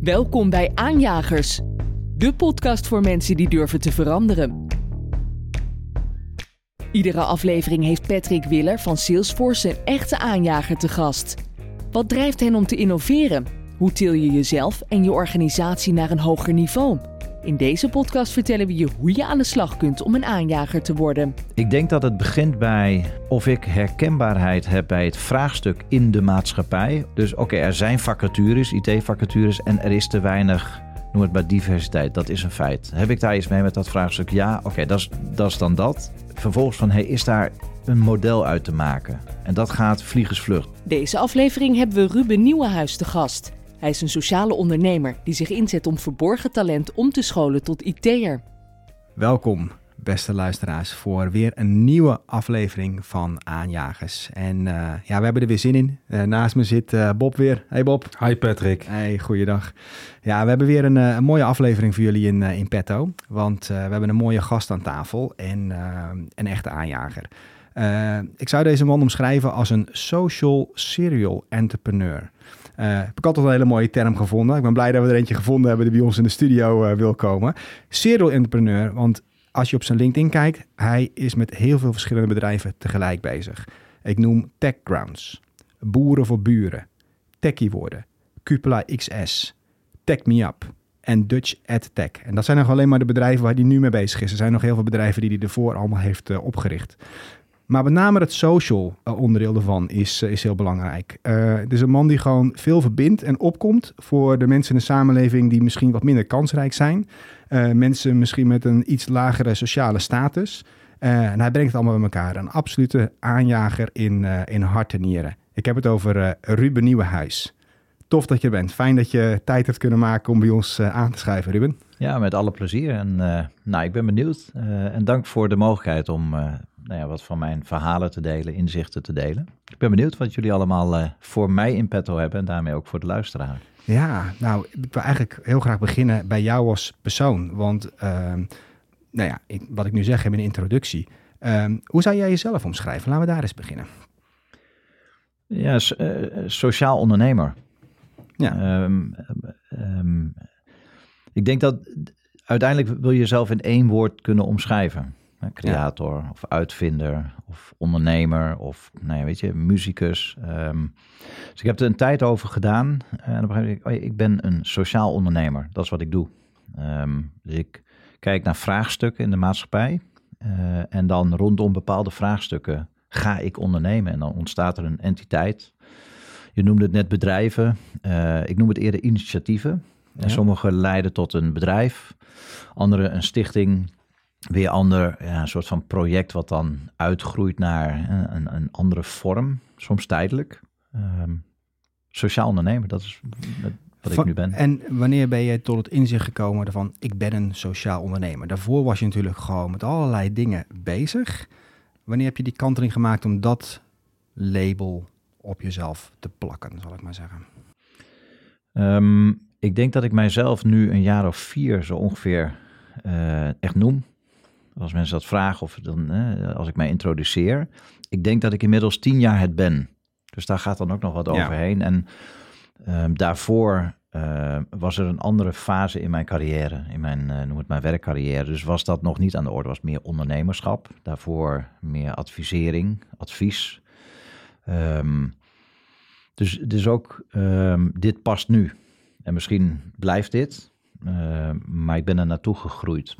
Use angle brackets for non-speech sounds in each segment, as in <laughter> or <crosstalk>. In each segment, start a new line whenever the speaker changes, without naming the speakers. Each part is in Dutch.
Welkom bij Aanjagers, de podcast voor mensen die durven te veranderen. Iedere aflevering heeft Patrick Willer van Salesforce een echte aanjager te gast. Wat drijft hen om te innoveren? Hoe til je jezelf en je organisatie naar een hoger niveau? In deze podcast vertellen we je hoe je aan de slag kunt om een aanjager te worden.
Ik denk dat het begint bij of ik herkenbaarheid heb bij het vraagstuk in de maatschappij. Dus oké, er zijn vacatures, IT-vacatures, en er is te weinig, noem het maar diversiteit. Dat is een feit. Heb ik daar iets mee met dat vraagstuk? Ja, oké, dat, is, dat is dan dat. Vervolgens van, hey, is daar een model uit te maken? En dat gaat vliegensvlucht.
Deze aflevering hebben we Ruben Nieuwenhuis te gast. Hij is een sociale ondernemer die zich inzet om verborgen talent om te scholen tot IT'er.
Welkom, beste luisteraars, voor weer een nieuwe aflevering van Aanjagers. En uh, ja, we hebben er weer zin in. Uh, naast me zit uh, Bob weer. Hey Bob.
Hi Patrick.
Hey, goeiedag. Ja, we hebben weer een, een mooie aflevering voor jullie in, in petto. Want we hebben een mooie gast aan tafel en een echte aanjager. ik zou deze man omschrijven als een social serial entrepreneur. Uh, heb ik altijd een hele mooie term gevonden. Ik ben blij dat we er eentje gevonden hebben die bij ons in de studio uh, wil komen. Serial entrepreneur, want als je op zijn LinkedIn kijkt, hij is met heel veel verschillende bedrijven tegelijk bezig. Ik noem TechGrounds, Boeren voor Buren, Techie Worden, Cupola XS, Tech Me Up en Dutch AdTech. En dat zijn nog alleen maar de bedrijven waar hij nu mee bezig is. Er zijn nog heel veel bedrijven die hij ervoor allemaal heeft uh, opgericht. Maar met name het social eh, onderdeel ervan is, eh, is heel belangrijk. Uh, het is een man die gewoon veel verbindt en opkomt voor de mensen in de samenleving die misschien wat minder kansrijk zijn. Mensen misschien met een iets lagere sociale status. en hij brengt het allemaal bij elkaar. Een absolute aanjager in, in hart en nieren. Ik heb het over Ruben Nieuwenhuis. Tof dat je bent. Fijn dat je tijd hebt kunnen maken om bij ons aan te schrijven, Ruben.
Ja, met alle plezier. En nou, ik ben benieuwd. en dank voor de mogelijkheid om nou ja, wat van mijn verhalen te delen, inzichten te delen. Ik ben benieuwd wat jullie allemaal uh, voor mij in petto hebben en daarmee ook voor de luisteraar.
Ja, nou, ik wil eigenlijk heel graag beginnen bij jou als persoon. Want, uh, nou ja, ik, wat ik nu zeg in mijn introductie. Uh, hoe zou jij jezelf omschrijven? Laten we daar eens beginnen.
Ja, uh, sociaal ondernemer. Ja. Um, um, ik denk dat uiteindelijk wil je jezelf in één woord kunnen omschrijven creator of uitvinder of ondernemer of nou ja, weet je, muzikus. Ehm, dus ik heb er een tijd over gedaan en dan begreep ik, oh ik ben een sociaal ondernemer. Dat is wat ik doe. Ehm, dus ik kijk naar vraagstukken in de maatschappij uh, en dan rondom bepaalde vraagstukken ga ik ondernemen en dan ontstaat er een entiteit. Je noemde het net bedrijven. Uh, ik noem het eerder initiatieven. En sommige leiden tot een bedrijf, andere een stichting, weer ander, ja, een soort van project wat dan uitgroeit naar een, een andere vorm, soms tijdelijk. Um, sociaal ondernemen, dat is wat ik nu ben.
En wanneer ben je tot het inzicht gekomen van ik ben een sociaal ondernemer? Daarvoor was je natuurlijk gewoon met allerlei dingen bezig. Wanneer heb je die kanteling gemaakt om dat label op jezelf te plakken, zal ik maar zeggen?
Um, ik denk dat ik mijzelf nu een jaar of vier zo ongeveer uh, echt noem als mensen dat vragen of dan, als ik mij introduceer. Ik denk dat ik inmiddels tien jaar het ben. Dus daar gaat dan ook nog wat overheen. En um, daarvoor uh, was er een andere fase in mijn carrière, in mijn, uh, noem het mijn werkcarrière. Dus was dat nog niet aan de orde, was meer ondernemerschap. Daarvoor meer advisering, advies. Um, dus, dus ook um, dit past nu. En misschien blijft dit, uh, maar ik ben er naartoe gegroeid.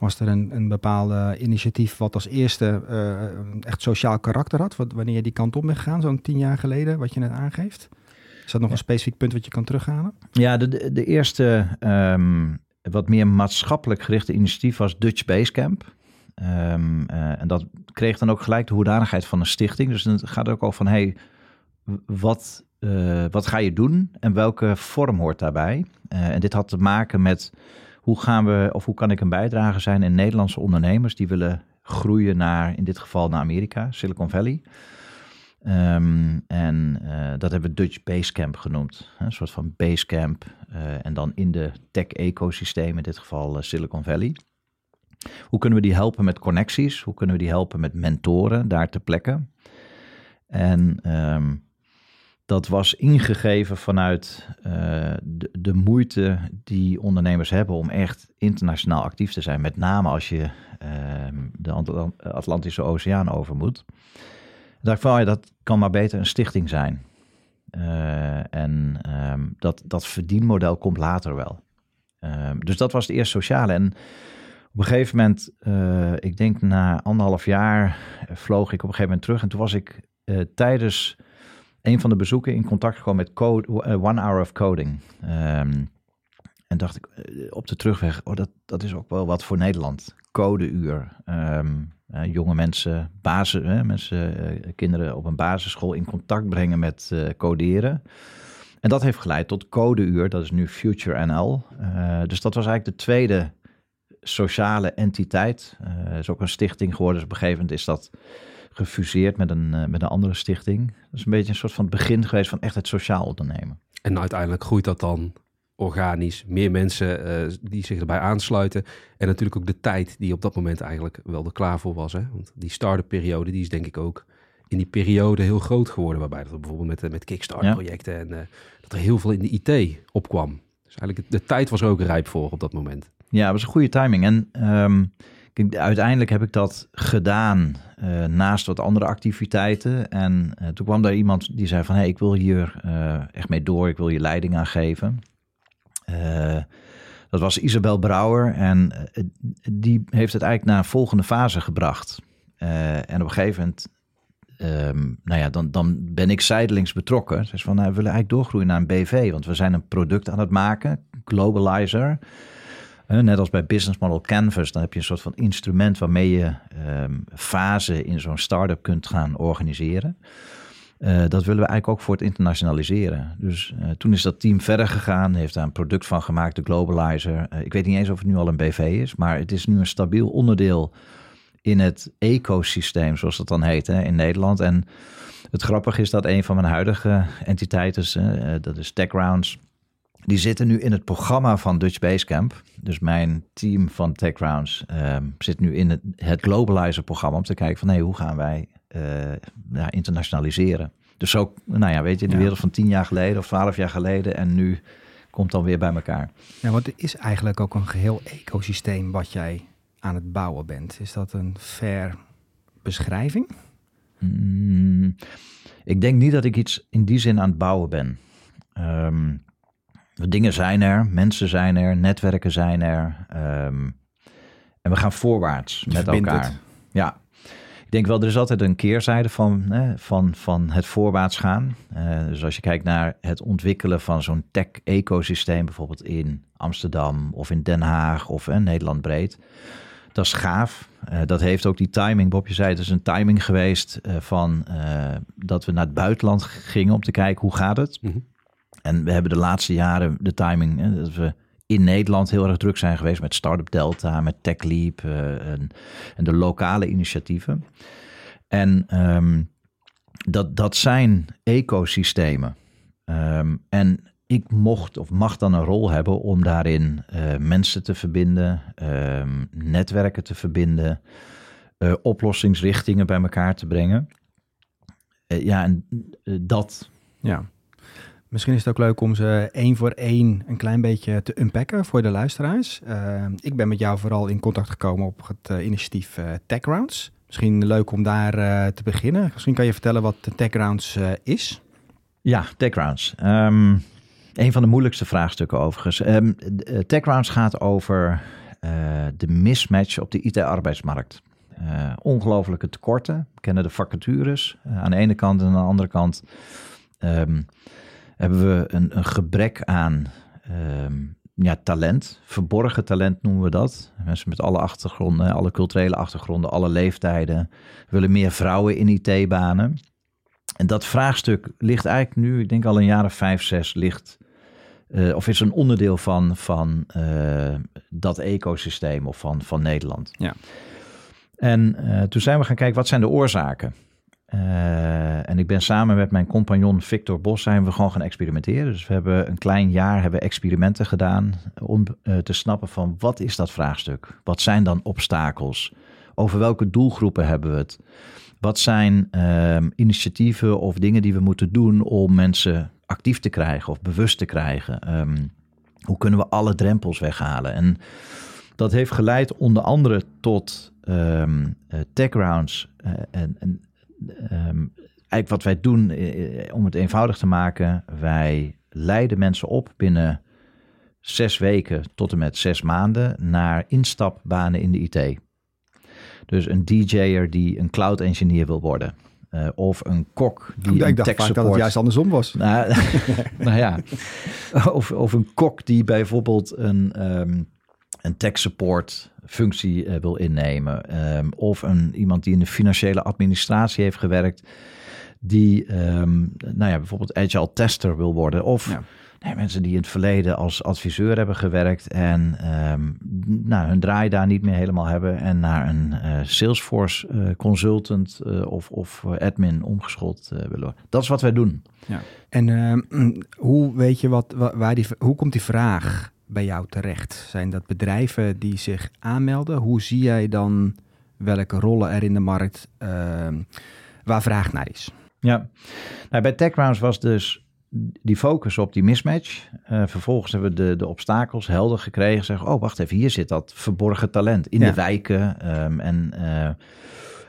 Was er een, een bepaalde initiatief wat als eerste uh, echt sociaal karakter had? Wat, wanneer je die kant op bent gegaan, zo'n tien jaar geleden, wat je net aangeeft? Is dat nog een specifiek punt wat je kan terughalen?
Ja, de, de, eerste um, wat meer maatschappelijk gerichte initiatief was Dutch Basecamp. Um, uh, en dat kreeg dan ook gelijk de hoedanigheid van een stichting. Dus het gaat ook al van, hey, wat, uh, wat ga je doen en welke vorm hoort daarbij? en dit had te maken met hoe gaan we, of hoe kan ik een bijdrage zijn in Nederlandse ondernemers die willen groeien naar, in dit geval naar Amerika, Silicon Valley. Um, en uh, dat hebben we Dutch Basecamp genoemd. Een soort van Basecamp. Uh, en dan in de tech-ecosysteem, in dit geval uh, Silicon Valley. Hoe kunnen we die helpen met connecties? Hoe kunnen we die helpen met mentoren daar te plekken? En um, dat was ingegeven vanuit de, de, moeite die ondernemers hebben om echt internationaal actief te zijn. Met name als je ehm, de Atlantische Oceaan over moet. dacht ik van, ja, dat kan maar beter een stichting zijn. en ehm, dat, dat verdienmodel komt later wel. Ehm, dus dat was de eerste sociale. En op een gegeven moment, uh, ik denk na anderhalf jaar, eh, vloog ik op een gegeven moment terug. En toen was ik uh, tijdens een van de bezoeken in contact gekomen met code, One Hour of Coding. Um, en dacht ik op de terugweg, oh, dat, dat is ook wel wat voor Nederland. Codeuur. Um, jonge mensen, basis, mensen kinderen op een basisschool in contact brengen met coderen. En dat heeft geleid tot Codeuur, dat is nu Future NL. dus dat was eigenlijk de tweede sociale entiteit. Is ook een stichting geworden. Dus op een gegeven moment is dat gefuseerd met een, uh, met een andere stichting. Dat is een beetje een soort van begin geweest van echt het sociaal ondernemen.
En uiteindelijk groeit dat dan organisch. Meer mensen uh, die zich erbij aansluiten. En natuurlijk ook de tijd die op dat moment eigenlijk wel er klaar voor was. Hè? Want die start-up periode, die is denk ik ook in die periode heel groot geworden. Waarbij dat bijvoorbeeld met, met Kickstarter projecten en dat er heel veel in de IT opkwam. Dus eigenlijk de tijd was er ook rijp voor op dat moment.
Ja, dat was een goede timing. En um, uiteindelijk heb ik dat gedaan uh, naast wat andere activiteiten. En uh, toen kwam daar iemand die zei van... hey, ik wil hier uh, echt mee door, ik wil je leiding aan geven. dat was Isabel Brouwer en die heeft het eigenlijk naar een volgende fase gebracht. en op een gegeven moment... Um, nou ja, dan, dan ben ik zijdelings betrokken. Dus van, nou, we willen eigenlijk doorgroeien naar een BV, want we zijn een product aan het maken, Globalizer net als bij Business Model Canvas, dan heb je een soort van instrument waarmee je um, fase in zo'n start-up kunt gaan organiseren. Uh, dat willen we eigenlijk ook voor het internationaliseren. Dus uh, toen is dat team verder gegaan, heeft daar een product van gemaakt, de Globalizer. Uh, ik weet niet eens of het nu al een BV is, maar het is nu een stabiel onderdeel in het ecosysteem, zoals dat dan heet hè, in Nederland. En het grappige is dat een van mijn huidige entiteiten, dat is TechRounds, die zitten nu in het programma van Dutch Basecamp. Dus mijn team van TechRounds uh, zit nu in het, het Globalizer-programma om te kijken van hey, hoe gaan wij uh, ja, internationaliseren. Dus ook, nou ja, weet je, de wereld van tien jaar geleden of twaalf jaar geleden en nu komt dan weer bij elkaar.
Ja, want het is eigenlijk ook een geheel ecosysteem wat jij aan het bouwen bent. Is dat een fair beschrijving?
Mm, ik denk niet dat ik iets in die zin aan het bouwen ben. Um, Dingen zijn er, mensen zijn er, netwerken zijn er. Ehm, en we gaan voorwaarts met elkaar. Ja, ik denk wel, er is altijd een keerzijde van, hè, van, van het voorwaarts gaan. Uh, dus als je kijkt naar het ontwikkelen van zo'n tech-ecosysteem, bijvoorbeeld in Amsterdam of in Den Haag of in Nederland breed. Dat is gaaf. Uh, dat heeft ook die timing. Bob, je zei het is een timing geweest uh, van dat we naar het buitenland gingen om te kijken hoe gaat het. Mm en we hebben de laatste jaren de timing, hè, dat we in Nederland heel erg druk zijn geweest met Startup Delta, met TechLeap uh, en, en, de lokale initiatieven. En um, dat, dat zijn ecosystemen. Um, en ik mocht of mag dan een rol hebben om daarin uh, mensen te verbinden, um, netwerken te verbinden, uh, oplossingsrichtingen bij elkaar te brengen. ja, en dat.
Ja. Misschien is het ook leuk om ze één voor één een klein beetje te unpacken voor de luisteraars. Uh, ik ben met jou vooral in contact gekomen op het uh, initiatief uh. Misschien leuk om daar te beginnen. Misschien kan je vertellen wat TechRounds is.
Ja, TechRounds. Um, een van de moeilijkste vraagstukken overigens. Um, TechRounds gaat over de mismatch op de IT-arbeidsmarkt. ongelofelijke tekorten. Kennen de vacatures aan de ene kant en aan de andere kant... hebben we een, een gebrek aan ehm, ja, talent. Verborgen talent noemen we dat. Mensen met alle achtergronden, alle culturele achtergronden, alle leeftijden. Willen meer vrouwen in IT-banen. En dat vraagstuk ligt eigenlijk nu, ik denk al een jaar of vijf, zes, ligt... Uh, of is een onderdeel van, van uh, dat ecosysteem of van, van Nederland.
Ja.
En uh, toen zijn we gaan kijken, wat zijn de oorzaken? Uh, en ik ben samen met mijn compagnon Victor Bos zijn we gewoon gaan experimenteren. Dus we hebben een klein jaar hebben experimenten gedaan om uh, te snappen van wat is dat vraagstuk? Wat zijn dan obstakels? Over welke doelgroepen hebben we het? Wat zijn ehm, initiatieven of dingen die we moeten doen om mensen actief te krijgen of bewust te krijgen? Ehm, hoe kunnen we alle drempels weghalen? En dat heeft geleid onder andere tot um. Uh, en, en eigenlijk wat wij doen, om het eenvoudig te maken, wij leiden mensen op binnen zes weken tot en met zes maanden naar instapbanen in de IT. Dus een DJ'er die een cloud engineer wil worden. Uh, of een kok die
ik
een
dacht vaak
support...
dat het juist andersom was. <laughs>
Nou, nou ja, of, of een kok die bijvoorbeeld een, um, een tech support functie uh, wil innemen. Um, of een, iemand die in de financiële administratie heeft gewerkt, die um, nou ja, bijvoorbeeld agile tester wil worden. Of ja. nee, mensen die in het verleden als adviseur hebben gewerkt en nou, hun draai daar niet meer helemaal hebben en naar een uh, Salesforce uh, consultant of, of admin omgeschoold willen. Dat is wat wij doen.
Ja. En ehm, <clears throat> hoe weet je wat, waar die, hoe komt die vraag bij jou terecht? Zijn dat bedrijven die zich aanmelden? Hoe zie jij dan welke rollen er in de markt ehm, waar vraag naar is?
Ja, nou, bij TechRounds was dus die focus op die mismatch. Uh, vervolgens hebben we de, de obstakels helder gekregen. Zeggen, oh wacht even, hier zit dat verborgen talent in ja. de wijken. Um, en uh,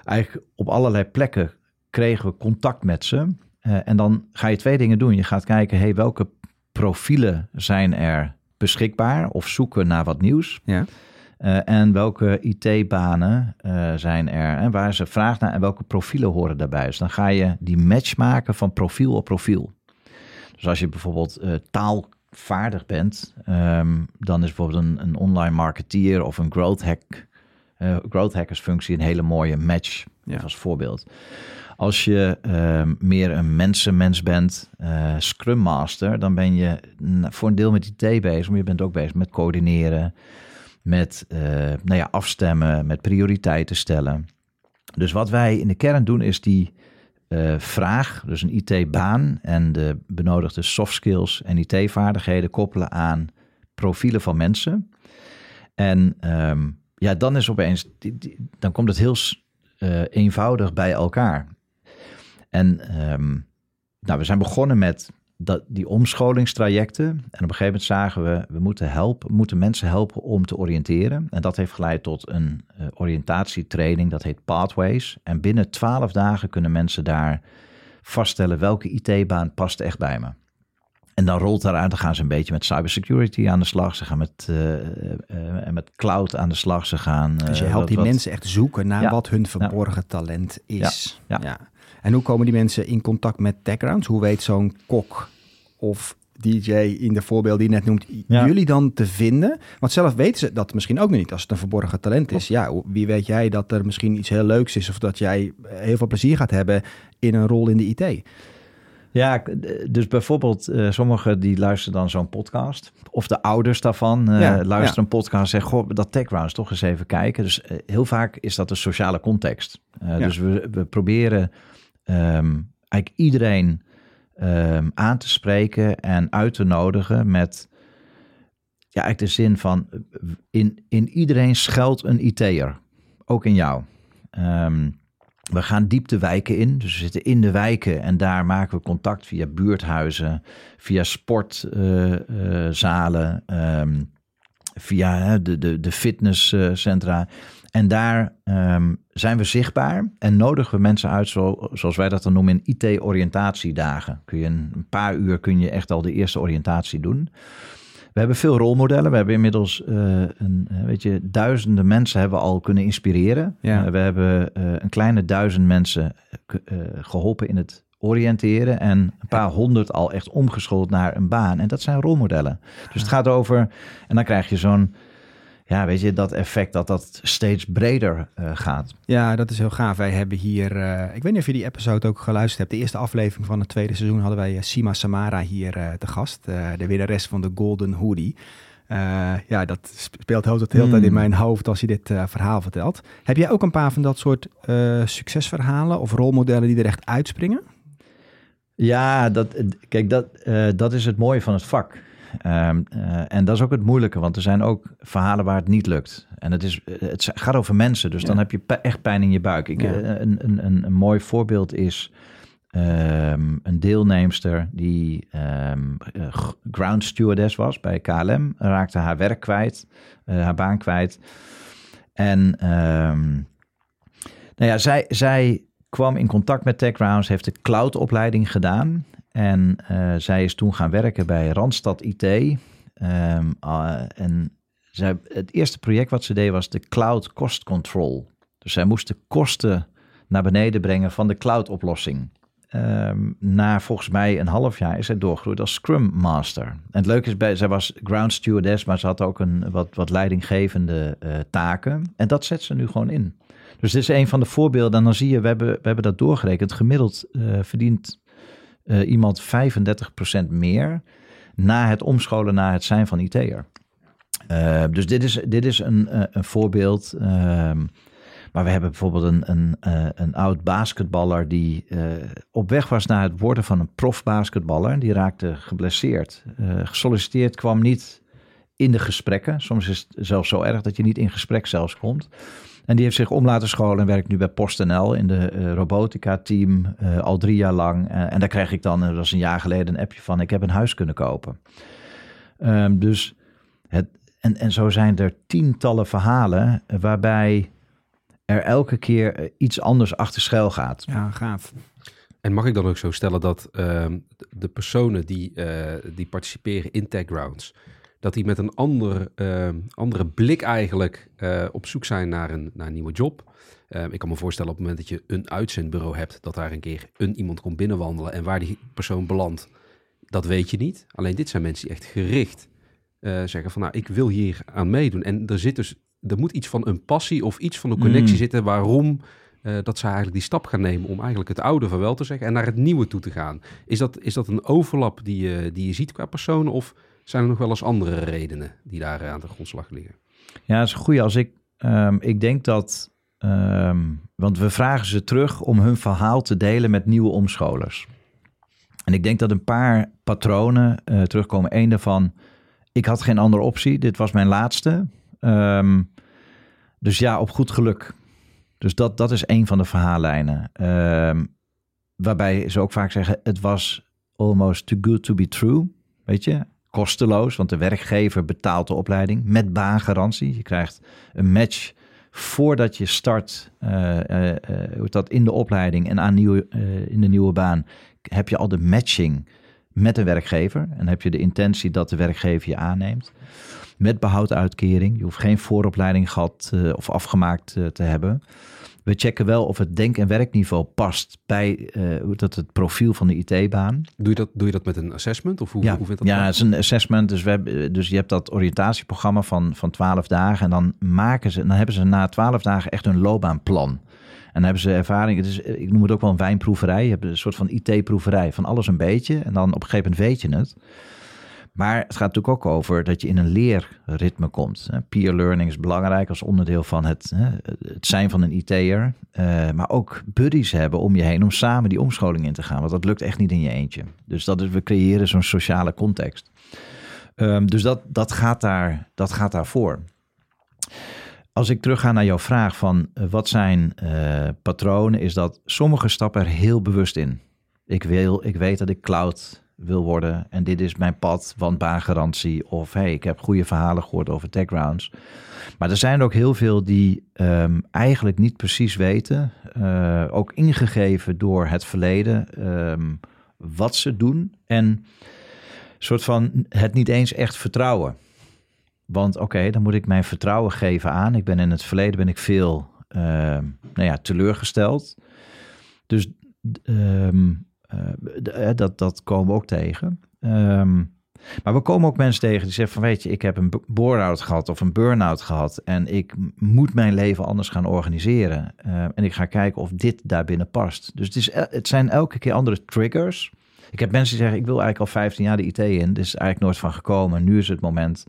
eigenlijk op allerlei plekken kregen we contact met ze. Uh, en dan ga je twee dingen doen. Je gaat kijken, hey, welke profielen zijn er beschikbaar? Of zoeken naar wat nieuws.
Ja.
Uh, en welke IT-banen uh, zijn er en waar ze vraag naar en welke profielen horen daarbij. Dus dan ga je die match maken van profiel op profiel. Dus als je bijvoorbeeld uh, taalvaardig bent, um, dan is bijvoorbeeld een, een, online marketeer of een growth hack, growth hackers functie een hele mooie match ja. als voorbeeld. Als je um, meer een mensenmens bent, Scrum Master, dan ben je voor een deel met IT bezig, maar je bent ook bezig met coördineren met uh, nou ja, afstemmen, met prioriteiten stellen. Dus wat wij in de kern doen is die uh, vraag, dus een IT-baan en de benodigde soft skills en IT-vaardigheden koppelen aan profielen van mensen. En um, ja, dan is opeens, dan komt het heel eenvoudig bij elkaar. En um, nou, we zijn begonnen met dat, die omscholingstrajecten. En op een gegeven moment zagen we, we moeten, helpen, moeten mensen helpen om te oriënteren. En dat heeft geleid tot een uh, oriëntatietraining, dat heet Pathways. En binnen twaalf dagen kunnen mensen daar vaststellen welke IT-baan past echt bij me. En dan rolt daaruit, dan gaan ze een beetje met cybersecurity aan de slag. Ze gaan met, uh, uh, met cloud aan de slag. Ze gaan,
dus je helpt die wat... mensen echt zoeken naar ja, wat hun verborgen ja. talent is.
Ja, ja.
En hoe komen die mensen in contact met TechRounds? Hoe weet zo'n kok of DJ in de voorbeeld die je net noemt, ja. jullie dan te vinden? Want zelf weten ze dat misschien ook nog niet als het een verborgen talent is. Ja, wie weet jij dat er misschien iets heel leuks is of dat jij heel veel plezier gaat hebben in een rol in de IT?
Ja, dus bijvoorbeeld uh, sommigen die luisteren dan zo'n podcast. Of de ouders daarvan uh, ja, luisteren ja. een podcast en zeggen... goh, dat TechRounds toch eens even kijken. Dus uh, heel vaak is dat een sociale context. Dus we, we proberen um, eigenlijk iedereen um, aan te spreken en uit te nodigen met ja, eigenlijk de zin van in, in iedereen schuilt een IT'er, ook in jou. Um, we gaan diep de wijken in, dus we zitten in de wijken en daar maken we contact via buurthuizen, via sportzalen, uh, um, via de, de, de fitnesscentra. En daar um, zijn we zichtbaar en nodigen we mensen uit, zo, zoals wij dat dan noemen, in IT-oriëntatiedagen. Kun je een, een, paar uur kun je echt al de eerste oriëntatie doen. We hebben veel rolmodellen. We hebben inmiddels uh, een, weet je, duizenden mensen hebben al kunnen inspireren.
Ja.
Uh, we hebben uh, een kleine duizend mensen geholpen in het oriënteren en een paar honderd al echt omgeschoold naar een baan. En dat zijn rolmodellen. Dus het gaat over, en dan krijg je zo'n ja, weet je, dat effect dat dat steeds breder uh, gaat.
Ja, dat is heel gaaf. Wij hebben hier, uh, ik weet niet of je die episode ook geluisterd hebt. De eerste aflevering van het tweede seizoen hadden wij uh, Sima Samara hier te gast. de winnares van de Golden Hoodie. ja, dat speelt heel de hele tijd in mijn hoofd als je dit verhaal vertelt. Heb jij ook een paar van dat soort succesverhalen of rolmodellen die er echt uitspringen?
Ja, dat, kijk, dat, dat is het mooie van het vak. Ehm, en dat is ook het moeilijke, want er zijn ook verhalen waar het niet lukt. En het, is, het gaat over mensen, dus dan heb je echt pijn in je buik. Ik, een, een, een, een, mooi voorbeeld is um, een deelnemster die um, ground stewardess was bij KLM, raakte haar werk kwijt, haar baan kwijt. En nou ja, zij, zij kwam in contact met TechRounds, heeft de cloud-opleiding gedaan. En uh, zij is toen gaan werken bij Randstad IT. Um, uh, en zij, het eerste project wat ze deed was de cloud cost control. Dus zij moest de kosten naar beneden brengen van de cloud-oplossing. Um, na volgens mij een half jaar is zij doorgegroeid als Scrum Master. En het leuke is, bij, zij was ground stewardess, maar ze had ook een wat, wat leidinggevende uh, taken. En dat zet ze nu gewoon in. Dus dit is een van de voorbeelden. En dan zie je, we hebben, we hebben dat doorgerekend. Gemiddeld uh, verdient uh, iemand 35% meer na het omscholen naar het zijn van IT'er. Uh, dus dit is, dit is een, een voorbeeld. Ehm, maar we hebben bijvoorbeeld een, een, een oud basketballer die op weg was naar het worden van een profbasketballer. Die raakte geblesseerd. gesolliciteerd kwam niet in de gesprekken. Soms is het zelfs zo erg dat je niet in gesprek zelfs komt. En die heeft zich om laten scholen en werkt nu bij PostNL in de uh, robotica-team uh, al drie jaar lang. Uh, en daar kreeg ik dan, dat was een jaar geleden, een appje van: ik heb een huis kunnen kopen. Um, dus het, en, en zo zijn er tientallen verhalen waarbij er elke keer iets anders achter schuil gaat.
Ja, gaaf.
En mag ik dan ook zo stellen dat uh, de personen die, die participeren in Tech Grounds, dat die met een ander, uh, andere blik eigenlijk uh, op zoek zijn naar een, naar een nieuwe job. Uh, ik kan me voorstellen op het moment dat je een uitzendbureau hebt, dat daar een keer een iemand komt binnenwandelen en waar die persoon belandt, dat weet je niet. Alleen dit zijn mensen die echt gericht zeggen van nou, ik wil hier aan meedoen. En er zit dus, er moet iets van een passie of iets van een connectie mm. zitten waarom dat ze eigenlijk die stap gaan nemen om eigenlijk het oude vaarwel te zeggen en naar het nieuwe toe te gaan. Is dat, is dat een overlap die je, die je ziet qua personen of zijn er nog wel eens andere redenen die daar aan de grondslag liggen?
Ja, is een goede. Als ik, um, ik denk dat, um, want we vragen ze terug om hun verhaal te delen met nieuwe omscholers. En ik denk dat een paar patronen uh, terugkomen. Eén daarvan, ik had geen andere optie. Dit was mijn laatste. Um, dus ja, op goed geluk. Dus dat, dat is een van de verhaallijnen. waarbij ze ook vaak zeggen, het was almost too good to be true. Weet je, kosteloos, want de werkgever betaalt de opleiding met baangarantie. Je krijgt een match voordat je start uh, dat in de opleiding en aan nieuwe, in de nieuwe baan heb je al de matching met de werkgever en heb je de intentie dat de werkgever je aanneemt. Met behouduitkering. Je hoeft geen vooropleiding gehad of afgemaakt te hebben. We checken wel of het denk- en werkniveau past bij uh, dat het profiel van de IT-baan.
Doe je, dat, doe je dat met een assessment? Of hoe,
ja,
hoe vindt dat
ja het is een assessment. Dus, we hebben, dus je hebt dat oriëntatieprogramma van, van 12 dagen. En dan, maken ze, dan hebben ze na 12 dagen echt hun loopbaanplan. En dan hebben ze ervaring. Het is, ik noem het ook wel een wijnproeverij. Je hebt een soort van IT-proeverij van alles een beetje. En dan op een gegeven moment weet je het. Maar het gaat natuurlijk ook over dat je in een leerritme komt. Peer learning is belangrijk als onderdeel van het, het zijn van een IT'er. Uh, maar ook buddies hebben om je heen om samen die omscholing in te gaan. Want dat lukt echt niet in je eentje. Dus dat is, we creëren zo'n sociale context. Um, dus dat, dat, gaat daar, dat gaat daarvoor. Als ik terugga naar jouw vraag van uh, wat zijn uh, patronen, is dat sommige stappen er heel bewust in. Ik, wil, ik weet dat ik cloud wil worden en dit is mijn pad, want baangarantie of hey, ik heb goede verhalen gehoord over techgrounds. Maar er zijn ook heel veel die um, eigenlijk niet precies weten, uh, ook ingegeven door het verleden, um, wat ze doen en soort van het niet eens echt vertrouwen. Want oké, dan moet ik mijn vertrouwen geven aan. Ik ben in het verleden ben ik veel uh, nou ja, teleurgesteld. Dus um, uh, dat, dat komen we ook tegen. Um, maar we komen ook mensen tegen die zeggen van weet je, ik heb een bore-out gehad of een burn-out gehad en ik moet mijn leven anders gaan organiseren. Uh, en ik ga kijken of dit daarbinnen past. Dus het, is, het zijn elke keer andere triggers. Ik heb mensen die zeggen, ik wil eigenlijk al 15 jaar de IT in. Dit is eigenlijk nooit van gekomen. Nu is het moment.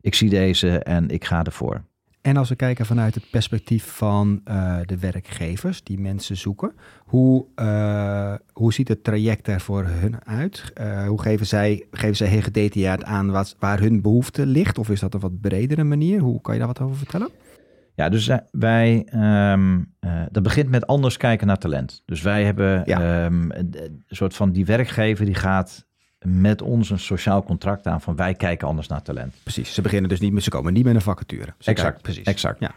Ik zie deze en ik ga ervoor.
En als we kijken vanuit het perspectief van uh, de werkgevers die mensen zoeken, hoe, uh, hoe ziet het traject er voor hun uit? hoe geven zij, geven zij heel gedetailleerd aan wat, waar hun behoefte ligt? Of is dat een wat bredere manier? Hoe kan je daar wat over vertellen?
Ja, dus wij, um, dat begint met anders kijken naar talent. Dus wij hebben ehm, een soort van die werkgever die gaat met ons een sociaal contract aan van wij kijken anders naar talent.
Precies, ze beginnen dus niet met, ze komen niet met een vacature.
exact, precies. Exact. Ja.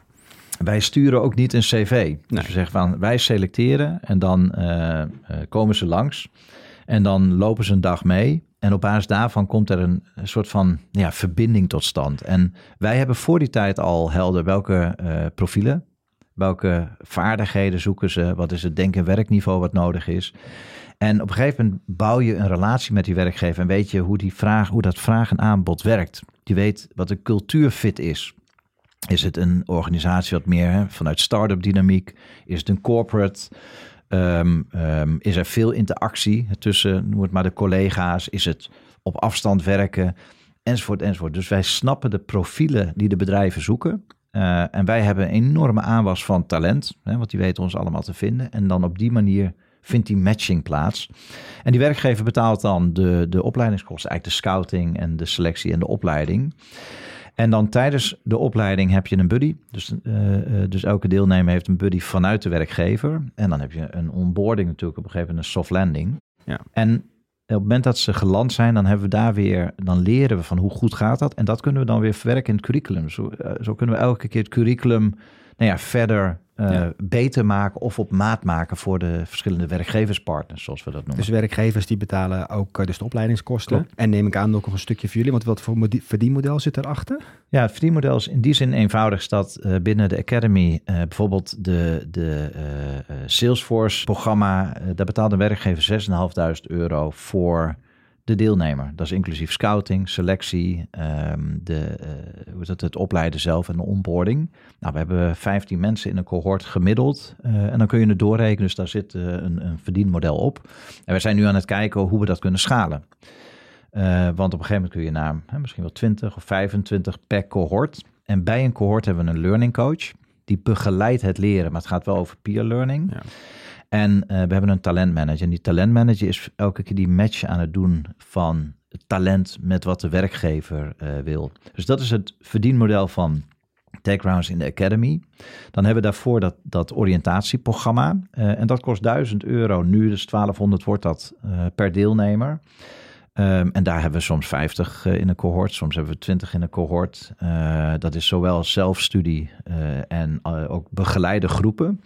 Wij sturen ook niet een cv. Dus we zeggen van wij selecteren en dan uh, komen ze langs en dan lopen ze een dag mee. En op basis daarvan komt er een, soort van ja, verbinding tot stand. En wij hebben voor die tijd al helder welke uh, profielen, welke vaardigheden zoeken ze, wat is het denk- en werkniveau wat nodig is. En op een gegeven moment bouw je een relatie met die werkgever en weet je hoe, die vraag, hoe dat vraag en aanbod werkt. Je weet wat de cultuurfit is. Is het een organisatie wat meer hè, vanuit start-up dynamiek? Is het een corporate? Um, um, is er veel interactie tussen, noem het maar de collega's? Is het op afstand werken? Enzovoort, enzovoort. Dus wij snappen de profielen die de bedrijven zoeken. Uh, en wij hebben een enorme aanwas van talent, hè, want die weten ons allemaal te vinden. En dan op die manier vindt die matching plaats. En die werkgever betaalt dan de, de opleidingskosten, eigenlijk de scouting en de selectie en de opleiding. En dan tijdens de opleiding heb je een buddy. Dus, uh, dus elke deelnemer heeft een buddy vanuit de werkgever. En dan heb je een onboarding natuurlijk, op een gegeven moment een soft landing. Ja. En op het moment dat ze geland zijn, dan hebben we daar weer, dan leren we van hoe goed gaat dat. En dat kunnen we dan weer verwerken in het curriculum. Zo, uh, zo kunnen we elke keer het curriculum nou ja, verder uh, beter maken of op maat maken voor de verschillende werkgeverspartners, zoals we dat noemen.
Dus werkgevers die betalen ook uh, dus de opleidingskosten. En neem ik aan ook nog een stukje voor jullie, want wat voor verdienmodel zit erachter?
Ja, het verdienmodel is in die zin eenvoudig dat uh, binnen de Academy bijvoorbeeld de, de Salesforce-programma, daar betaalt de werkgever 6.500 euro voor de deelnemer. Dat is inclusief scouting, selectie, um, de, uh, hoe dat, het opleiden zelf en de onboarding. Nou, we hebben 15 mensen in een cohort gemiddeld. Uh, en dan kun je het doorrekenen, dus daar zit uh, een, een verdienmodel op. En we zijn nu aan het kijken hoe we dat kunnen schalen. want op een gegeven moment kun je naar misschien wel 20 of 25 per cohort. En bij een cohort hebben we een learning coach. Die begeleidt het leren, maar het gaat wel over peer learning. Ja. En uh, we hebben een talentmanager. En die talentmanager is elke keer die match aan het doen van talent met wat de werkgever uh, wil. Dus dat is het verdienmodel van TechRounds in de Academy. Dan hebben we daarvoor dat, dat oriëntatieprogramma. Uh, en dat kost 1000 euro nu, dus 1200 wordt dat per deelnemer. Um, en daar hebben we soms 50 in een cohort, soms hebben we 20 in een cohort. dat is zowel zelfstudie en ook begeleide groepen.